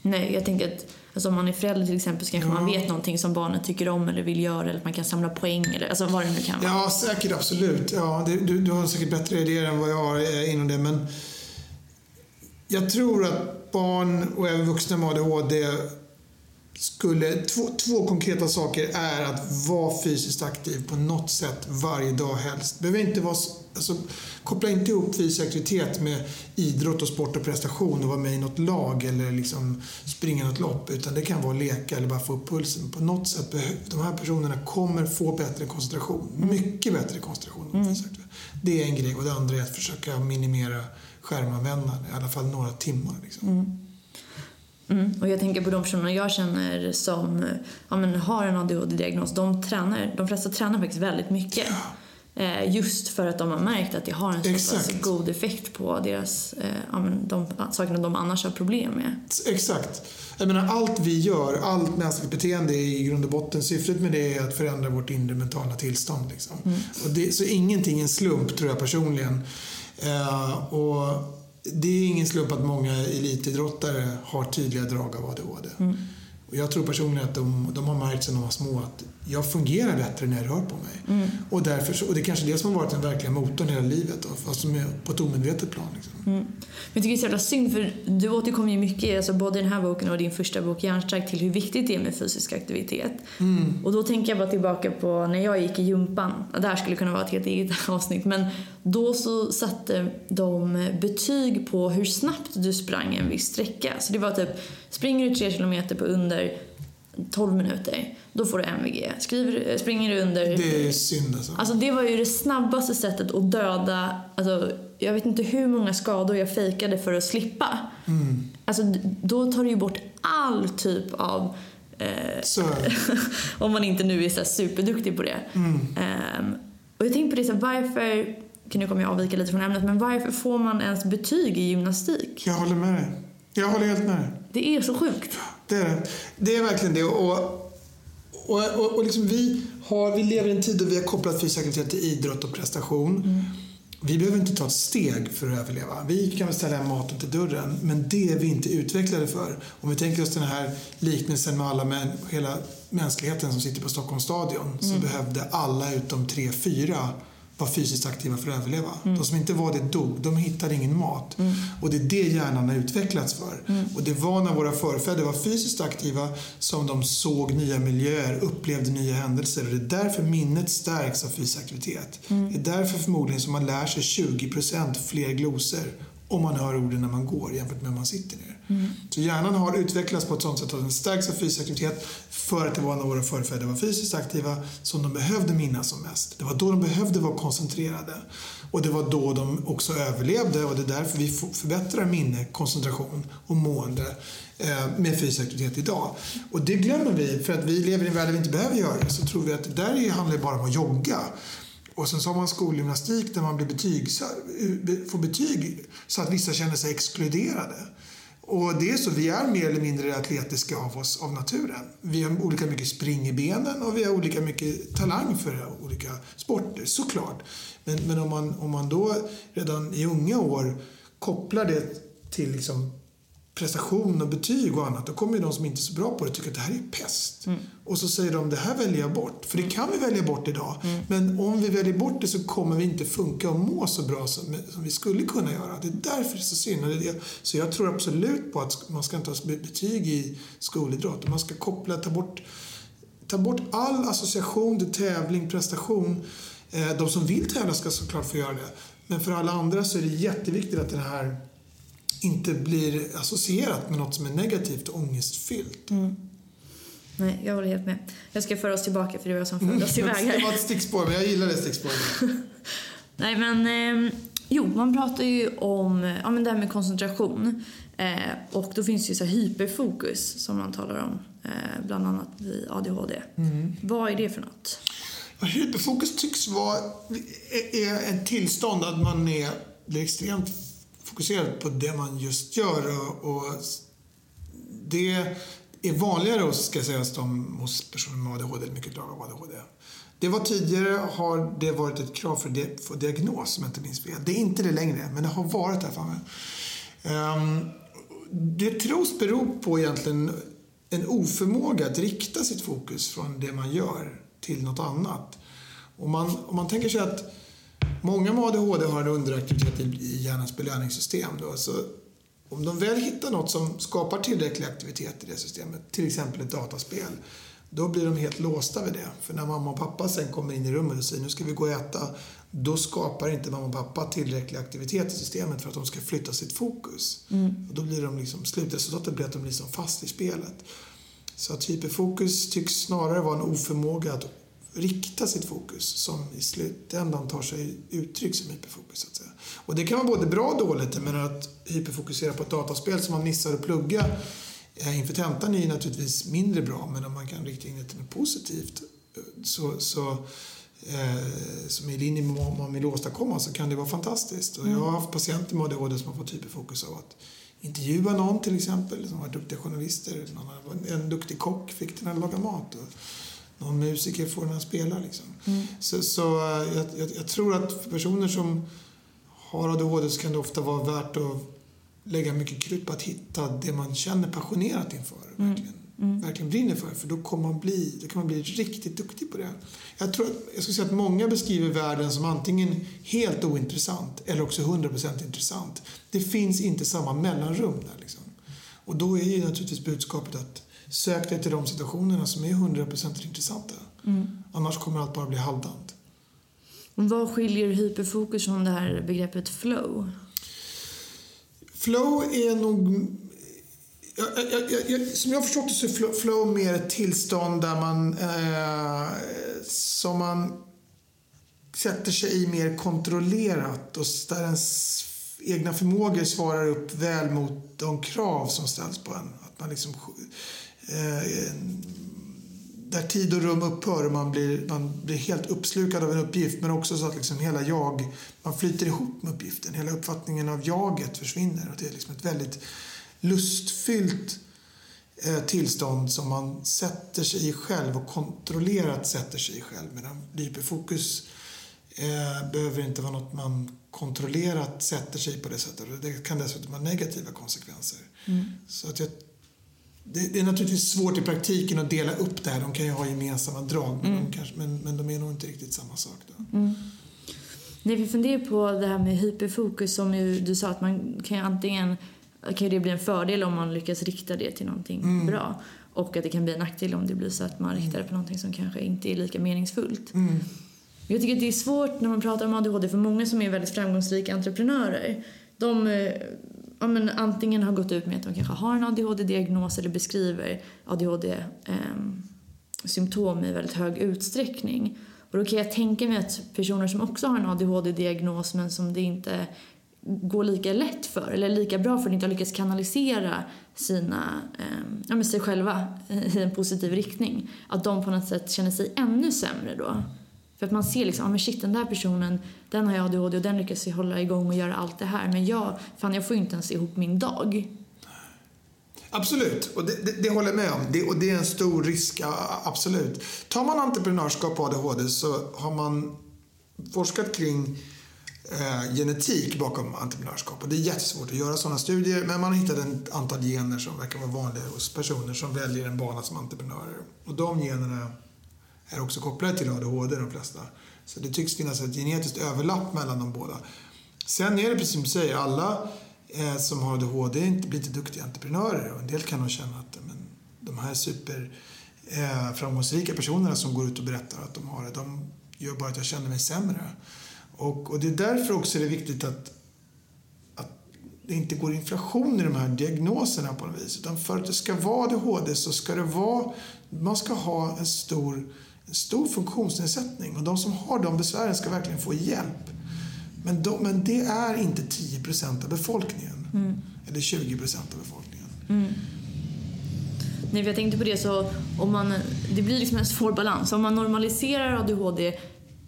Nej, jag tänker att alltså om man är förälder till exempel så kanske ja. man vet någonting som barnet tycker om eller vill göra eller att man kan samla poäng eller alltså vad det nu kan vara. Ja, säkert absolut. Ja, det, du, du har säkert bättre idéer än vad jag har eh, inom det, men jag tror att barn och även vuxna med ADHD skulle, två, två, konkreta saker är att vara fysiskt aktiv på något sätt varje dag helst. Behöver inte vara, alltså, koppla inte ihop fysisk aktivitet med idrott och sport och prestation och vara med i något lag eller liksom springa något lopp. Utan det kan vara leka eller bara få upp pulsen. På något sätt behöver de här personerna kommer få bättre koncentration. Mycket bättre koncentration. Mm. Det är en grej och det andra är att försöka minimera skärmanvändande, i alla fall några timmar. Liksom. Mm. Mm. Och jag tänker på de personer jag känner som ja, men har en ADHD-diagnos. De, tränar, de flesta tränar faktiskt väldigt mycket. Eh, just för att de har märkt att det har en så pass god effekt på deras, eh, ja, men de sakerna de annars har problem med. Exakt. Jag menar, allt vi gör, allt mänskligt beteende är i grund och botten syftet med det är att förändra vårt inre mentala tillstånd. Liksom. Mm. Och det, så ingenting är en slump, tror jag personligen. Eh, och det är ingen slump att många elitidrottare har tydliga drag av ADHD. Mm. Och jag tror personligen att de, de har märkt sedan de var små att jag fungerar bättre när jag rör på mig. Mm. Och, därför, och det är kanske det som har varit den verkliga motorn hela livet, då, fast som är på ett omedvetet plan. Liksom. Mm. Men jag tycker det är så jävla synd, för du återkommer ju mycket, alltså både i den här boken och din första bok Hjärnstark, till hur viktigt det är med fysisk aktivitet. Mm. Och då tänker jag bara tillbaka på när jag gick i gympan. Det här skulle kunna vara ett helt eget (laughs) avsnitt, men då så satte de betyg på hur snabbt du sprang en viss sträcka. Så det var typ, springer du tre kilometer på under 12 minuter, då får du MVG. Skriver, springer du under... Det är synd alltså. Alltså det var ju det snabbaste sättet att döda, alltså jag vet inte hur många skador jag fejkade för att slippa. Mm. Alltså då tar du ju bort all typ av eh, (laughs) om man inte nu är så superduktig på det. Mm. Um, och jag tänkte på det, så varför, nu kommer jag avvika lite från ämnet, men varför får man ens betyg i gymnastik? Jag håller med dig. Jag håller helt med dig. Det är så sjukt. Det är det. Det är verkligen det. Och, och, och, och liksom vi, har, vi lever i en tid då vi har kopplat fysisk aktivitet till idrott och prestation. Mm. Vi behöver inte ta ett steg för att överleva. Vi kan väl ställa maten till dörren, men det är vi inte utvecklade för. Om vi tänker oss den här liknelsen med alla män, hela mänskligheten som sitter på Stockholms stadion, mm. så behövde alla utom tre, fyra var fysiskt aktiva för att överleva. Mm. De som inte var det dog. De hittade ingen mat. Mm. Och det är det hjärnan har utvecklats för. Mm. Och det var när våra förfäder var fysiskt aktiva som de såg nya miljöer, upplevde nya händelser. Och det är därför minnet stärks av fysisk aktivitet. Mm. Det är därför förmodligen som man lär sig 20% fler glosor om man hör orden när man går jämfört med när man sitter ner. Mm. Så hjärnan har utvecklats på ett sådant sätt att den stärks av fysisk aktivitet för att det var när våra förfäder var fysiskt aktiva som de behövde minnas som mest. Det var då de behövde vara koncentrerade. Och det var då de också överlevde och det är därför vi förbättrar minne, koncentration och mående eh, med fysisk aktivitet idag. Och det glömmer vi för att vi lever i en värld där vi inte behöver göra det. Så tror vi att det där handlar bara om att jogga. Och sen så har man skolgymnastik där man blir betyg, får betyg så att vissa känner sig exkluderade. Och det är så, vi är mer eller mindre atletiska av oss av naturen. Vi har olika mycket spring i benen och vi har olika mycket talang för olika sporter, såklart. Men, men om, man, om man då redan i unga år kopplar det till liksom prestation och betyg och annat, då kommer ju de som inte är så bra på det tycka att det här är pest. Mm. Och så säger de, det här väljer jag bort. För det kan vi välja bort idag. Mm. Men om vi väljer bort det så kommer vi inte funka och må så bra som, som vi skulle kunna göra. Det är därför det är så synd. Det så jag tror absolut på att man ska inte ha betyg i skolidrott. Man ska koppla, ta bort, ta bort all association till tävling, prestation. Eh, de som vill tävla ska såklart få göra det. Men för alla andra så är det jätteviktigt att den här inte blir associerat med något som är negativt och ångestfyllt. Mm. Nej, jag håller helt med. Jag ska föra oss tillbaka för det var jag som förde oss iväg (laughs) här. Det var ett stickspår, men jag gillar det stickspåret. (laughs) Nej, men eh, jo, man pratar ju om ja, men det här med koncentration. Eh, och då finns det ju så hyperfokus som man talar om, eh, bland annat vid ADHD. Mm. Vad är det för något? Ja, hyperfokus tycks vara är ett tillstånd att man är, är extremt fokuserad på det man just gör. Och, och det är vanligare hos, ska sägas, de, hos personer med ADHD, eller mycket av ADHD. Det var tidigare har det varit ett krav för, att för diagnos, om jag inte minns fel. Det är inte det längre, men det har varit det. Um, det tros bero på egentligen en oförmåga att rikta sitt fokus från det man gör till något annat. Om man, om man tänker sig att Många med ADHD har en underaktivitet i hjärnans belöningssystem. Då, så om de väl hittar något som skapar tillräcklig aktivitet i det systemet, till exempel ett dataspel, då blir de helt låsta vid det. För när mamma och pappa sen kommer in i rummet och säger nu ska vi gå och äta, då skapar inte mamma och pappa tillräcklig aktivitet i systemet för att de ska flytta sitt fokus. Mm. Och då blir de liksom, slutresultatet blir att de blir som fast i spelet. Så att hyperfokus tycks snarare vara en oförmåga att rikta sitt fokus som i slutändan tar sig uttryck som hyperfokus. Så att säga. Och det kan vara både bra och dåligt. Menar att hyperfokusera på ett dataspel som man missar att plugga eh, inför tentan är ju naturligtvis mindre bra men om man kan rikta in det till något positivt så, så eh, som är i linje med vad man vill åstadkomma så kan det vara fantastiskt. Och jag har haft patienter med ADHD som har fått hyperfokus av att intervjua någon till exempel som var duktiga journalister. En duktig kock fick den att laga mat. Och, någon musiker får den att spela. Liksom. Mm. Så, så eh, jag, jag, jag, tror att för personer som har ADHD så kan det ofta vara värt att lägga mycket krut på att hitta det man känner passionerat inför. Mm. Verkligen, mm. verkligen brinner för. För då, kommer man bli, då kan man bli riktigt duktig på det. Jag, tror, jag skulle säga att många beskriver världen som antingen helt ointressant eller också 100% intressant. Det finns inte samma mellanrum där. Liksom. Och då är ju naturligtvis budskapet att Sök dig till de situationerna som är 100% intressanta. Mm. Annars kommer allt bara bli halvdant. Vad skiljer hyperfokus från det här begreppet flow? Flow är nog... Jag, jag, jag, som jag har förstått det så är flow mer ett tillstånd där man... Eh, som man sätter sig i mer kontrollerat och där ens egna förmågor svarar upp väl mot de krav som ställs på en. Att man liksom där tid och rum upphör och man blir, man blir helt uppslukad av en uppgift men också så att liksom hela jag, man flyter ihop med uppgiften. Hela uppfattningen av jaget försvinner och det är liksom ett väldigt lustfyllt eh, tillstånd som man sätter sig i själv och kontrollerat sätter sig i själv. Medan hyperfokus eh, behöver inte vara något man kontrollerat sätter sig på det sättet. Det kan dessutom ha negativa konsekvenser. Mm. Så att jag det, är naturligtvis svårt i praktiken att dela upp det här. De kan ju ha gemensamma drag, men, mm. de, kanske, men, men de är nog inte riktigt samma sak. Då. Mm. När vi funderar på det här med hyperfokus, som ju, du sa att man kan ju antingen kan det bli en fördel om man lyckas rikta det till någonting mm. bra och att det kan bli en nackdel om det blir så att man riktar det på någonting som kanske inte är lika meningsfullt. Mm. Jag tycker att det är svårt när man pratar om ADHD för många som är väldigt framgångsrika entreprenörer de eh, ja, men antingen har gått ut med att de kanske har en ADHD-diagnos eller beskriver ADHD-symptom ehm, eh, i väldigt hög utsträckning. Och då kan jag tänka mig att personer som också har en ADHD-diagnos men som det inte går lika lätt för eller lika bra för att inte har lyckats kanalisera sina, eh, ja, sig själva i en positiv riktning. Att de på något sätt känner sig ännu sämre då. För att man ser liksom, ah, men shit den där personen, den har jag ADHD och den lyckas hålla igång och göra allt det här. Men jag, fan jag får ju inte ens ihop min dag. Absolut, och det, det, det, håller jag med om. Det, och det är en stor risk, absolut. Tar man entreprenörskap och ADHD så har man forskat kring eh, genetik bakom entreprenörskap. Och det är jättesvårt att göra sådana studier, men man har hittat ett antal gener som verkar vara vanliga hos personer som väljer en bana som entreprenörer. Och de generna är också kopplade till ADHD, de flesta. Så det tycks finnas ett genetiskt överlapp mellan de båda. Sen är det precis som du säger, alla eh, som har ADHD blir inte duktiga entreprenörer. Och en del kan nog känna att men, de här super eh, framgångsrika personerna som går ut och berättar att de har det, de gör bara att jag känner mig sämre. Och, och det är därför också det är viktigt att, att det inte går inflation i de här diagnoserna på något vis. Utan för att det ska vara ADHD så ska det vara, man ska ha en stor en stor funktionsnedsättning och de som har de besvären ska verkligen få hjälp. Men, de, men det är inte 10% av befolkningen. Mm. Eller 20% av befolkningen. Mm. Nej, jag tänkte på det så, om man, det blir liksom en svår balans. Om man normaliserar ADHD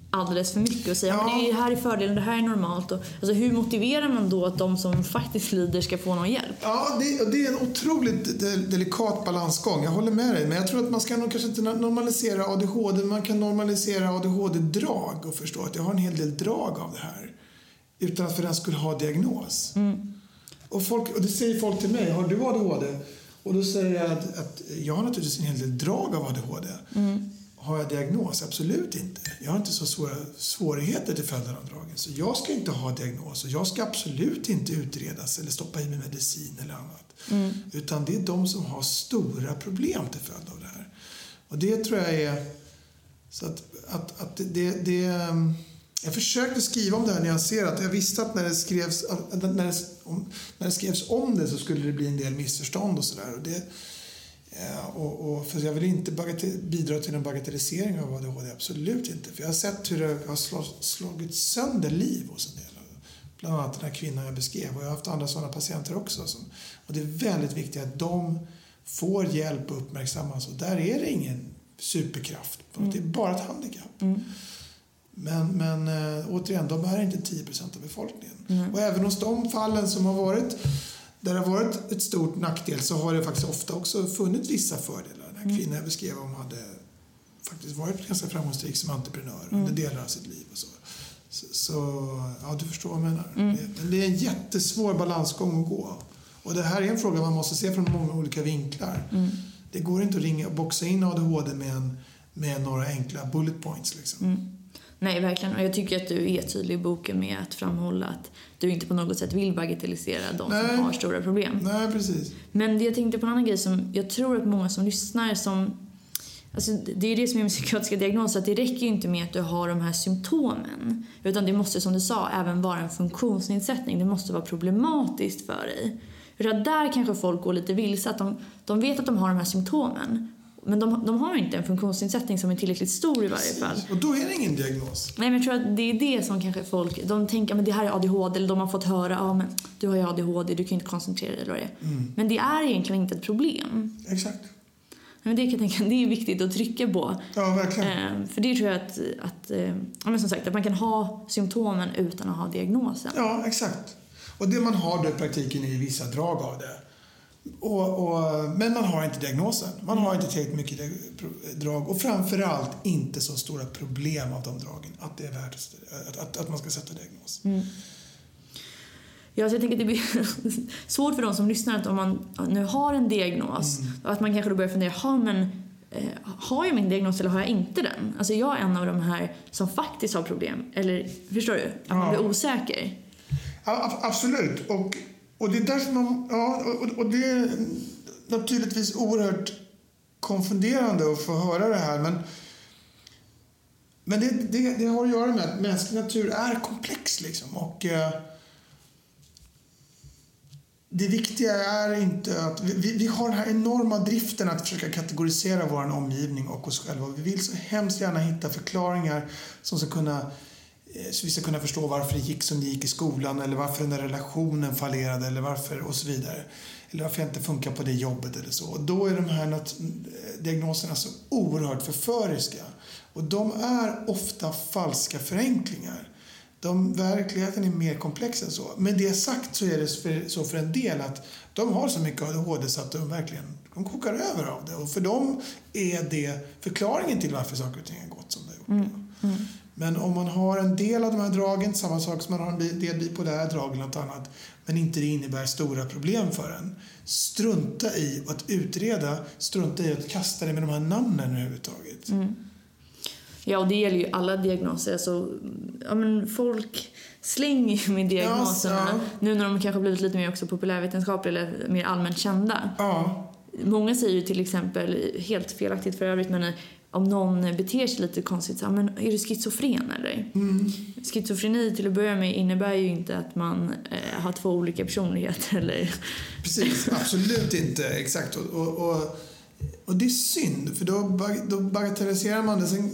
alldeles för mycket och säga ja. att det här är fördelen, det här är normalt. Och, alltså, hur motiverar man då att de som faktiskt lider ska få någon hjälp? Ja, det, det är en otroligt delikat balansgång. Jag håller med dig. Men jag tror att man ska nog kanske inte normalisera ADHD. Man kan normalisera ADHD-drag och förstå att jag har en hel del drag av det här. Utan att för den skulle ha diagnos. Mm. Och, folk, och det säger folk till mig, har du ADHD? Och då säger jag att, att jag har naturligtvis en hel del drag av ADHD. Mm. Har jag diagnos? Absolut inte. Jag har inte så svåra svårigheter till följd av dragen. Så jag ska inte ha diagnos och jag ska absolut inte utredas eller stoppa i mig medicin eller annat. Mm. Utan det är de som har stora problem till följd av det här. Och det tror jag är... Så att, att, att det, det, jag försökte skriva om det här nyanserat. Jag visste att när det skrevs, när det, när det skrevs om det så skulle det bli en del missförstånd och sådär. Eh, och, och, för jag vill inte bidra till en bagatellisering av ADHD, absolut inte. För jag har sett hur det har slagit sönder liv hos en del. Bland annat den här kvinnan jag beskrev och jag har haft andra sådana patienter också. Som, och det är väldigt viktigt att de får hjälp och uppmärksammas och där är det ingen superkraft. Mm. Det är bara ett handikapp. Mm. Men, men äh, återigen, de är inte 10% av befolkningen. Mm. Och även hos de fallen som har varit där det har varit ett stort nackdel så har det faktiskt ofta också funnits vissa fördelar. Den här mm. kvinnan jag beskrev om hade faktiskt varit ganska framgångsrik som entreprenör mm. under delar av sitt liv. Och så. Så, så, ja, du förstår vad jag menar. Mm. Men det är en jättesvår balansgång att gå. Och det här är en fråga man måste se från många olika vinklar. Mm. Det går inte att ringa, boxa in ADHD med, en, med några enkla bullet points. Liksom. Nej, verkligen. Och jag tycker att du är tydlig i boken med att framhålla att du inte på något sätt vill bagatellisera de Nej. som har stora problem. Nej, precis. Men jag tänkte på en annan grej som jag tror att många som lyssnar som Alltså, det är det som är med psykiatriska diagnoser, att det räcker inte med att du har de här symptomen. Utan det måste, som du sa, även vara en funktionsnedsättning. Det måste vara problematiskt för dig. För att där kanske folk går lite vilse, att de, de vet att de har de här symptomen. Men de, de har inte en funktionsnedsättning som är tillräckligt stor i varje fall. Och då är det ingen diagnos? Nej, men jag tror att det är det som kanske folk, de tänker att det här är ADHD, eller de har fått höra, ja men du har ju ADHD, du kan inte koncentrera dig eller vad det är. Mm. Men det är egentligen inte ett problem. Exakt. Men det kan jag tänka, det är viktigt att trycka på. Ja, verkligen. Eh, för det tror jag att, att, eh, men som sagt, att man kan ha symptomen utan att ha diagnosen. Ja, exakt. Och det man har då i praktiken är vissa drag av det. Och, och, men man har inte diagnosen. Man har inte tillräckligt mycket drag och framförallt inte så stora problem av de dragen att det är värt att, att, att man ska sätta diagnos. Mm. Ja, så jag tänker det blir (laughs) svårt för de som lyssnar att om man nu har en diagnos, mm. att man kanske då börjar fundera, ha, men eh, har jag min diagnos eller har jag inte den? Alltså jag är en av de här som faktiskt har problem. Eller förstår du? Att ja. man blir osäker. Ja, absolut. Och och det är därför man... Ja, och, och det är naturligtvis oerhört konfunderande att få höra det här. Men, men det, det, det har att göra med att mänsklig natur är komplex. Liksom. Och, eh, det viktiga är inte att... Vi, vi har den här enorma driften att försöka kategorisera vår omgivning och oss själva. Vi vill så hemskt gärna hitta förklaringar som ska kunna eh, Eh, så vi ska kunna förstå varför det gick som det gick i skolan eller varför den där relationen fallerade eller varför och så vidare. Eller varför jag inte funkar på det jobbet eller så. Och då är de här eh, diagnoserna så oerhört förföriska. Och de är ofta falska förenklingar. De, verkligheten är mer komplex än så. Med det sagt så är det för, så för en del att de har så mycket ADHD så att de verkligen de kokar över av det. Och för dem är det förklaringen till varför saker och ting har gått som det har gjort. Mm. Mm. Men om man har en del av de här dragen, samma sak som man har en del bipolära drag eller något annat, men inte det innebär stora problem för en. Strunta i att utreda, strunta i att kasta det med de här namnen överhuvudtaget. Mm. Ja, och det gäller ju alla diagnoser. Alltså, ja, men folk slänger med diagnoserna. Ja. Nu när de kanske blivit lite mer också populärvetenskapliga eller mer allmänt kända. Ja. Många säger ju till exempel, helt felaktigt för övrigt, men om någon beter sig lite konstigt, så, men är du schizofren eller? Mm. Schizofreni till att börja med innebär ju inte att man eh, har två olika personligheter eller? Precis, (laughs) absolut inte. Exakt. Och, och, och, det är synd, för då, då bagatelliserar man det. Sen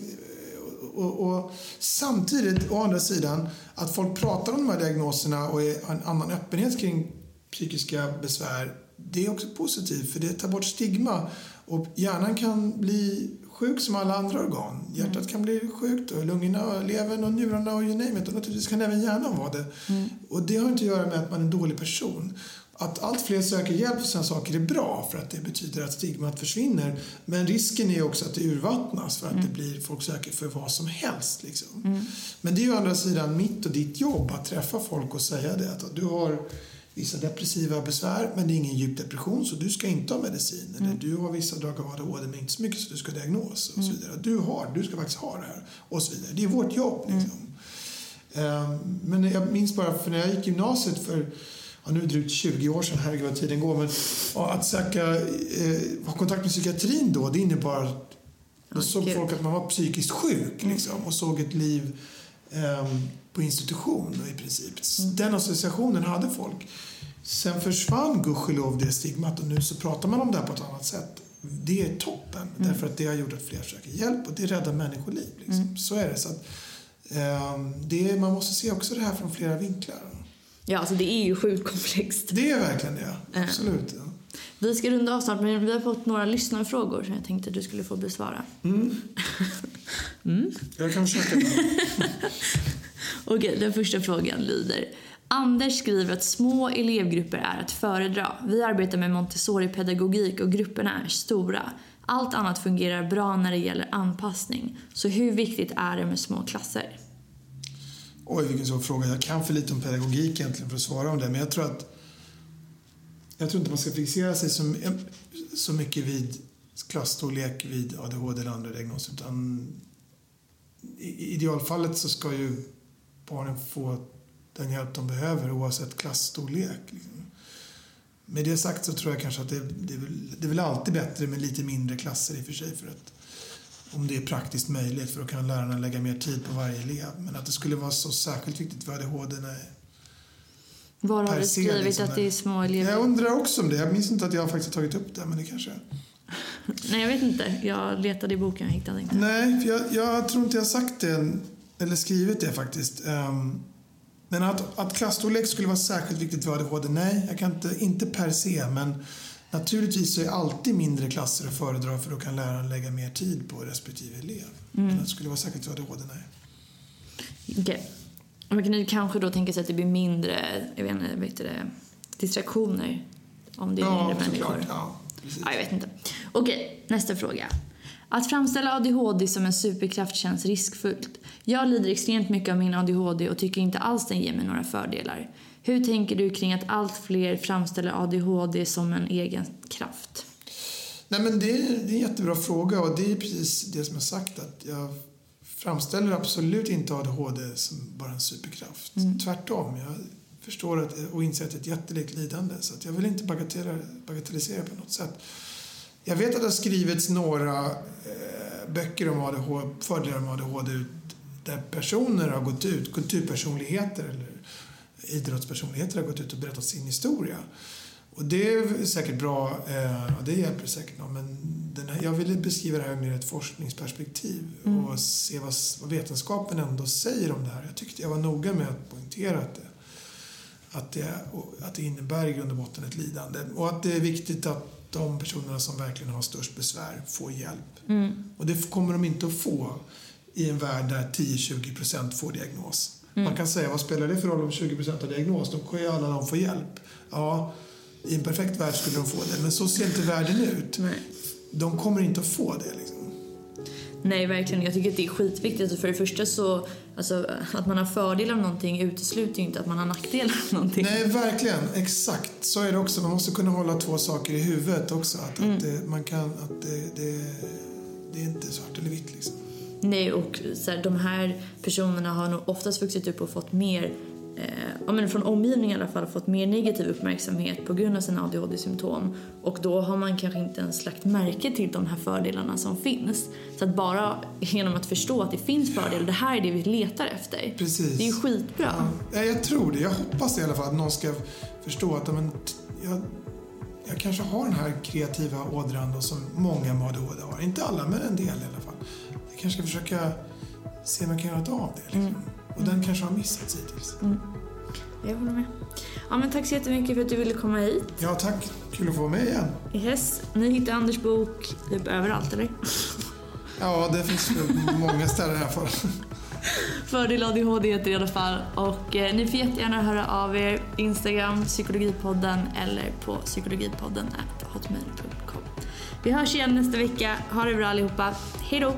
och, och, samtidigt, å andra sidan, att folk pratar om de här diagnoserna och har en annan öppenhet kring psykiska besvär, det är också positivt för det tar bort stigma. Och hjärnan kan bli sjuk som alla andra organ. Hjärtat mm. kan bli sjukt och lungorna, levern och njurarna och you name it. Och naturligtvis kan även hjärnan vara det. Mm. Och det har inte att göra med att man är en dålig person att allt fler söker hjälp för sådana saker är bra för att det betyder att stigmat försvinner. Men risken är också att det urvattnas för att mm. det blir, folk söker för vad som helst. Liksom. Mm. Men det är ju å andra sidan mitt och ditt jobb att träffa folk och säga det att du har vissa depressiva besvär men det är ingen djup depression så du ska inte ha medicin. Mm. Eller du har vissa drag av ADHD men inte så mycket så du ska ha diagnos. Och så mm. vidare. Du har, du ska faktiskt ha det här. Och så vidare. Det är vårt jobb. Mm. Liksom. Um, men jag minns bara för när jag gick gymnasiet för ja, nu är det drygt 20 år sedan, herregud vad tiden går, men att söka, eh, ha kontakt med psykiatrin då, det innebar att då såg folk att man var psykiskt sjuk mm. liksom, och såg ett liv på institution då, i princip. Mm. Den associationen hade folk. Sen försvann gudskelov det stigmat och nu så pratar man om det här på ett annat sätt. Det är toppen, mm. därför att det har gjort att fler söker hjälp och det räddar människoliv. Liksom. Mm. Så är det. Så att, eh, det. Man måste se också det här från flera vinklar. Ja, alltså det är ju sjukt komplext. Det är verkligen det. Absolut. Ja. Vi ska runda av snart, men vi har fått några lyssnarfrågor som jag tänkte att du skulle få besvara. Mm. (laughs) mm. Jag kan försöka. (laughs) Okej, den första frågan lyder. Anders skriver att små elevgrupper är att föredra. Vi arbetar med Montessori-pedagogik och grupperna är stora. Allt annat fungerar bra när det gäller anpassning. Så hur viktigt är det med små klasser? Oj, vilken svår fråga. Jag kan för lite om pedagogik egentligen för att svara om det. Men jag tror att jag tror inte man ska fixera sig så, så mycket vid klasstorlek vid ADHD eller andra diagnoser. Utan i idealfallet så ska ju barnen få den hjälp de behöver oavsett klasstorlek. Liksom. Med det sagt så tror jag kanske att det, det, är väl, det är väl alltid bättre med lite mindre klasser i och för sig. För att om det är praktiskt möjligt för då kan lärarna lägga mer tid på varje elev. Men att det skulle vara så särskilt viktigt för ADHD, nej. Var har du skrivit liksom att det är små elever? Jag undrar också om det. Jag minns inte att jag faktiskt tagit upp det, men det kanske... (laughs) nej, jag vet inte. Jag letade i boken och hittade inte. Nej, för jag, jag tror inte jag har sagt det, eller skrivit det faktiskt. Um, men att, att klassstorlek skulle vara särskilt viktigt för ADHD, nej, jag kan inte, inte per se, men Naturligtvis så är alltid mindre klasser att föredra för då kan läraren lägga mer tid på respektive elev. Mm. Men det skulle vara säkert så ADHD, nej. Okay. Man kan ju kanske då tänka sig att det blir mindre jag vet inte, vet det, distraktioner om det är ja, mindre människor. Klart, ja, precis. ja, jag vet inte. Okej, nästa fråga. Att framställa ADHD som en superkraft känns riskfullt. Jag lider extremt mycket av min ADHD och tycker inte alls den ger mig några fördelar. Hur tänker du kring att allt fler framställer ADHD som en egen kraft? Nej, men det, är, det är en jättebra fråga och det är precis det som jag sagt att jag framställer absolut inte ADHD som bara en superkraft. Mm. Tvärtom. Jag förstår att, och inser att det är ett jättelikt lidande så att jag vill inte bagatellisera på något sätt. Jag vet att det har skrivits några eh, böcker om ADHD, fördelar med ADHD där personer har gått ut, kulturpersonligheter eller idrottspersonligheter har gått ut och berättat sin historia. Och det är säkert bra, eh, det hjälper säkert någon, men den här, jag ville beskriva det här mer ett forskningsperspektiv Mm. och se vad, vad vetenskapen ändå säger om det här. Jag tyckte jag var noga med att poängtera att det, att det, att det innebär i grund och botten ett lidande och att det är viktigt att de personerna som verkligen har störst besvär får hjälp. Mm. Och det kommer de inte att få i en värld där 10-20% får diagnos. Mm. Man kan säga, vad spelar det för roll om 20% har diagnos? Då kan ju alla de få hjälp. Ja, i en perfekt värld skulle de få det, men så ser inte världen ut. Nej. De kommer inte att få det. Liksom. Nej, verkligen. Jag tycker att det är skitviktigt. Alltså, För det första så, alltså, att man har fördel av någonting utesluter ju inte att man har nackdelar av någonting. Nej, verkligen. Exakt. Så är det också. Man måste kunna hålla två saker i huvudet också. Att, Mm. att, det, man kan, att det, det, det är inte svart eller vitt. Liksom. Nej, och så här, de här personerna har nog oftast vuxit upp och fått mer, ja men från omgivningen i alla fall, fått mer negativ uppmärksamhet på grund av sina ADHD-symptom. Och då har man kanske inte ens lagt märke till de här fördelarna som finns. Så att bara genom att förstå att det finns fördelar, det här är det vi letar efter. Precis. Det är ju skitbra. Ja, jag tror det. Jag hoppas i alla fall att någon ska förstå att men, jag, jag kanske har den här kreativa ådran då, som många med ADHD har. Inte alla, men en del i alla fall. Jag kanske ska försöka se om jag kan göra något av det. Liksom. Mm. Och den kanske har missats hittills. Jag håller med. Ja, men tack så jättemycket för att du ville komma hit. Ja, tack. Kul att få vara med igen. Yes. Ni hittar Anders bok typ överallt, eller? Ja, det finns många ställen i alla fall. Fördel ADHD heter det i alla fall. Och eh, ni får jättegärna höra av er. Instagram, psykologipodden eller på psykologipodden hotmail.com. Vi hörs igen nästa vecka. Ha det bra allihopa. Hej då!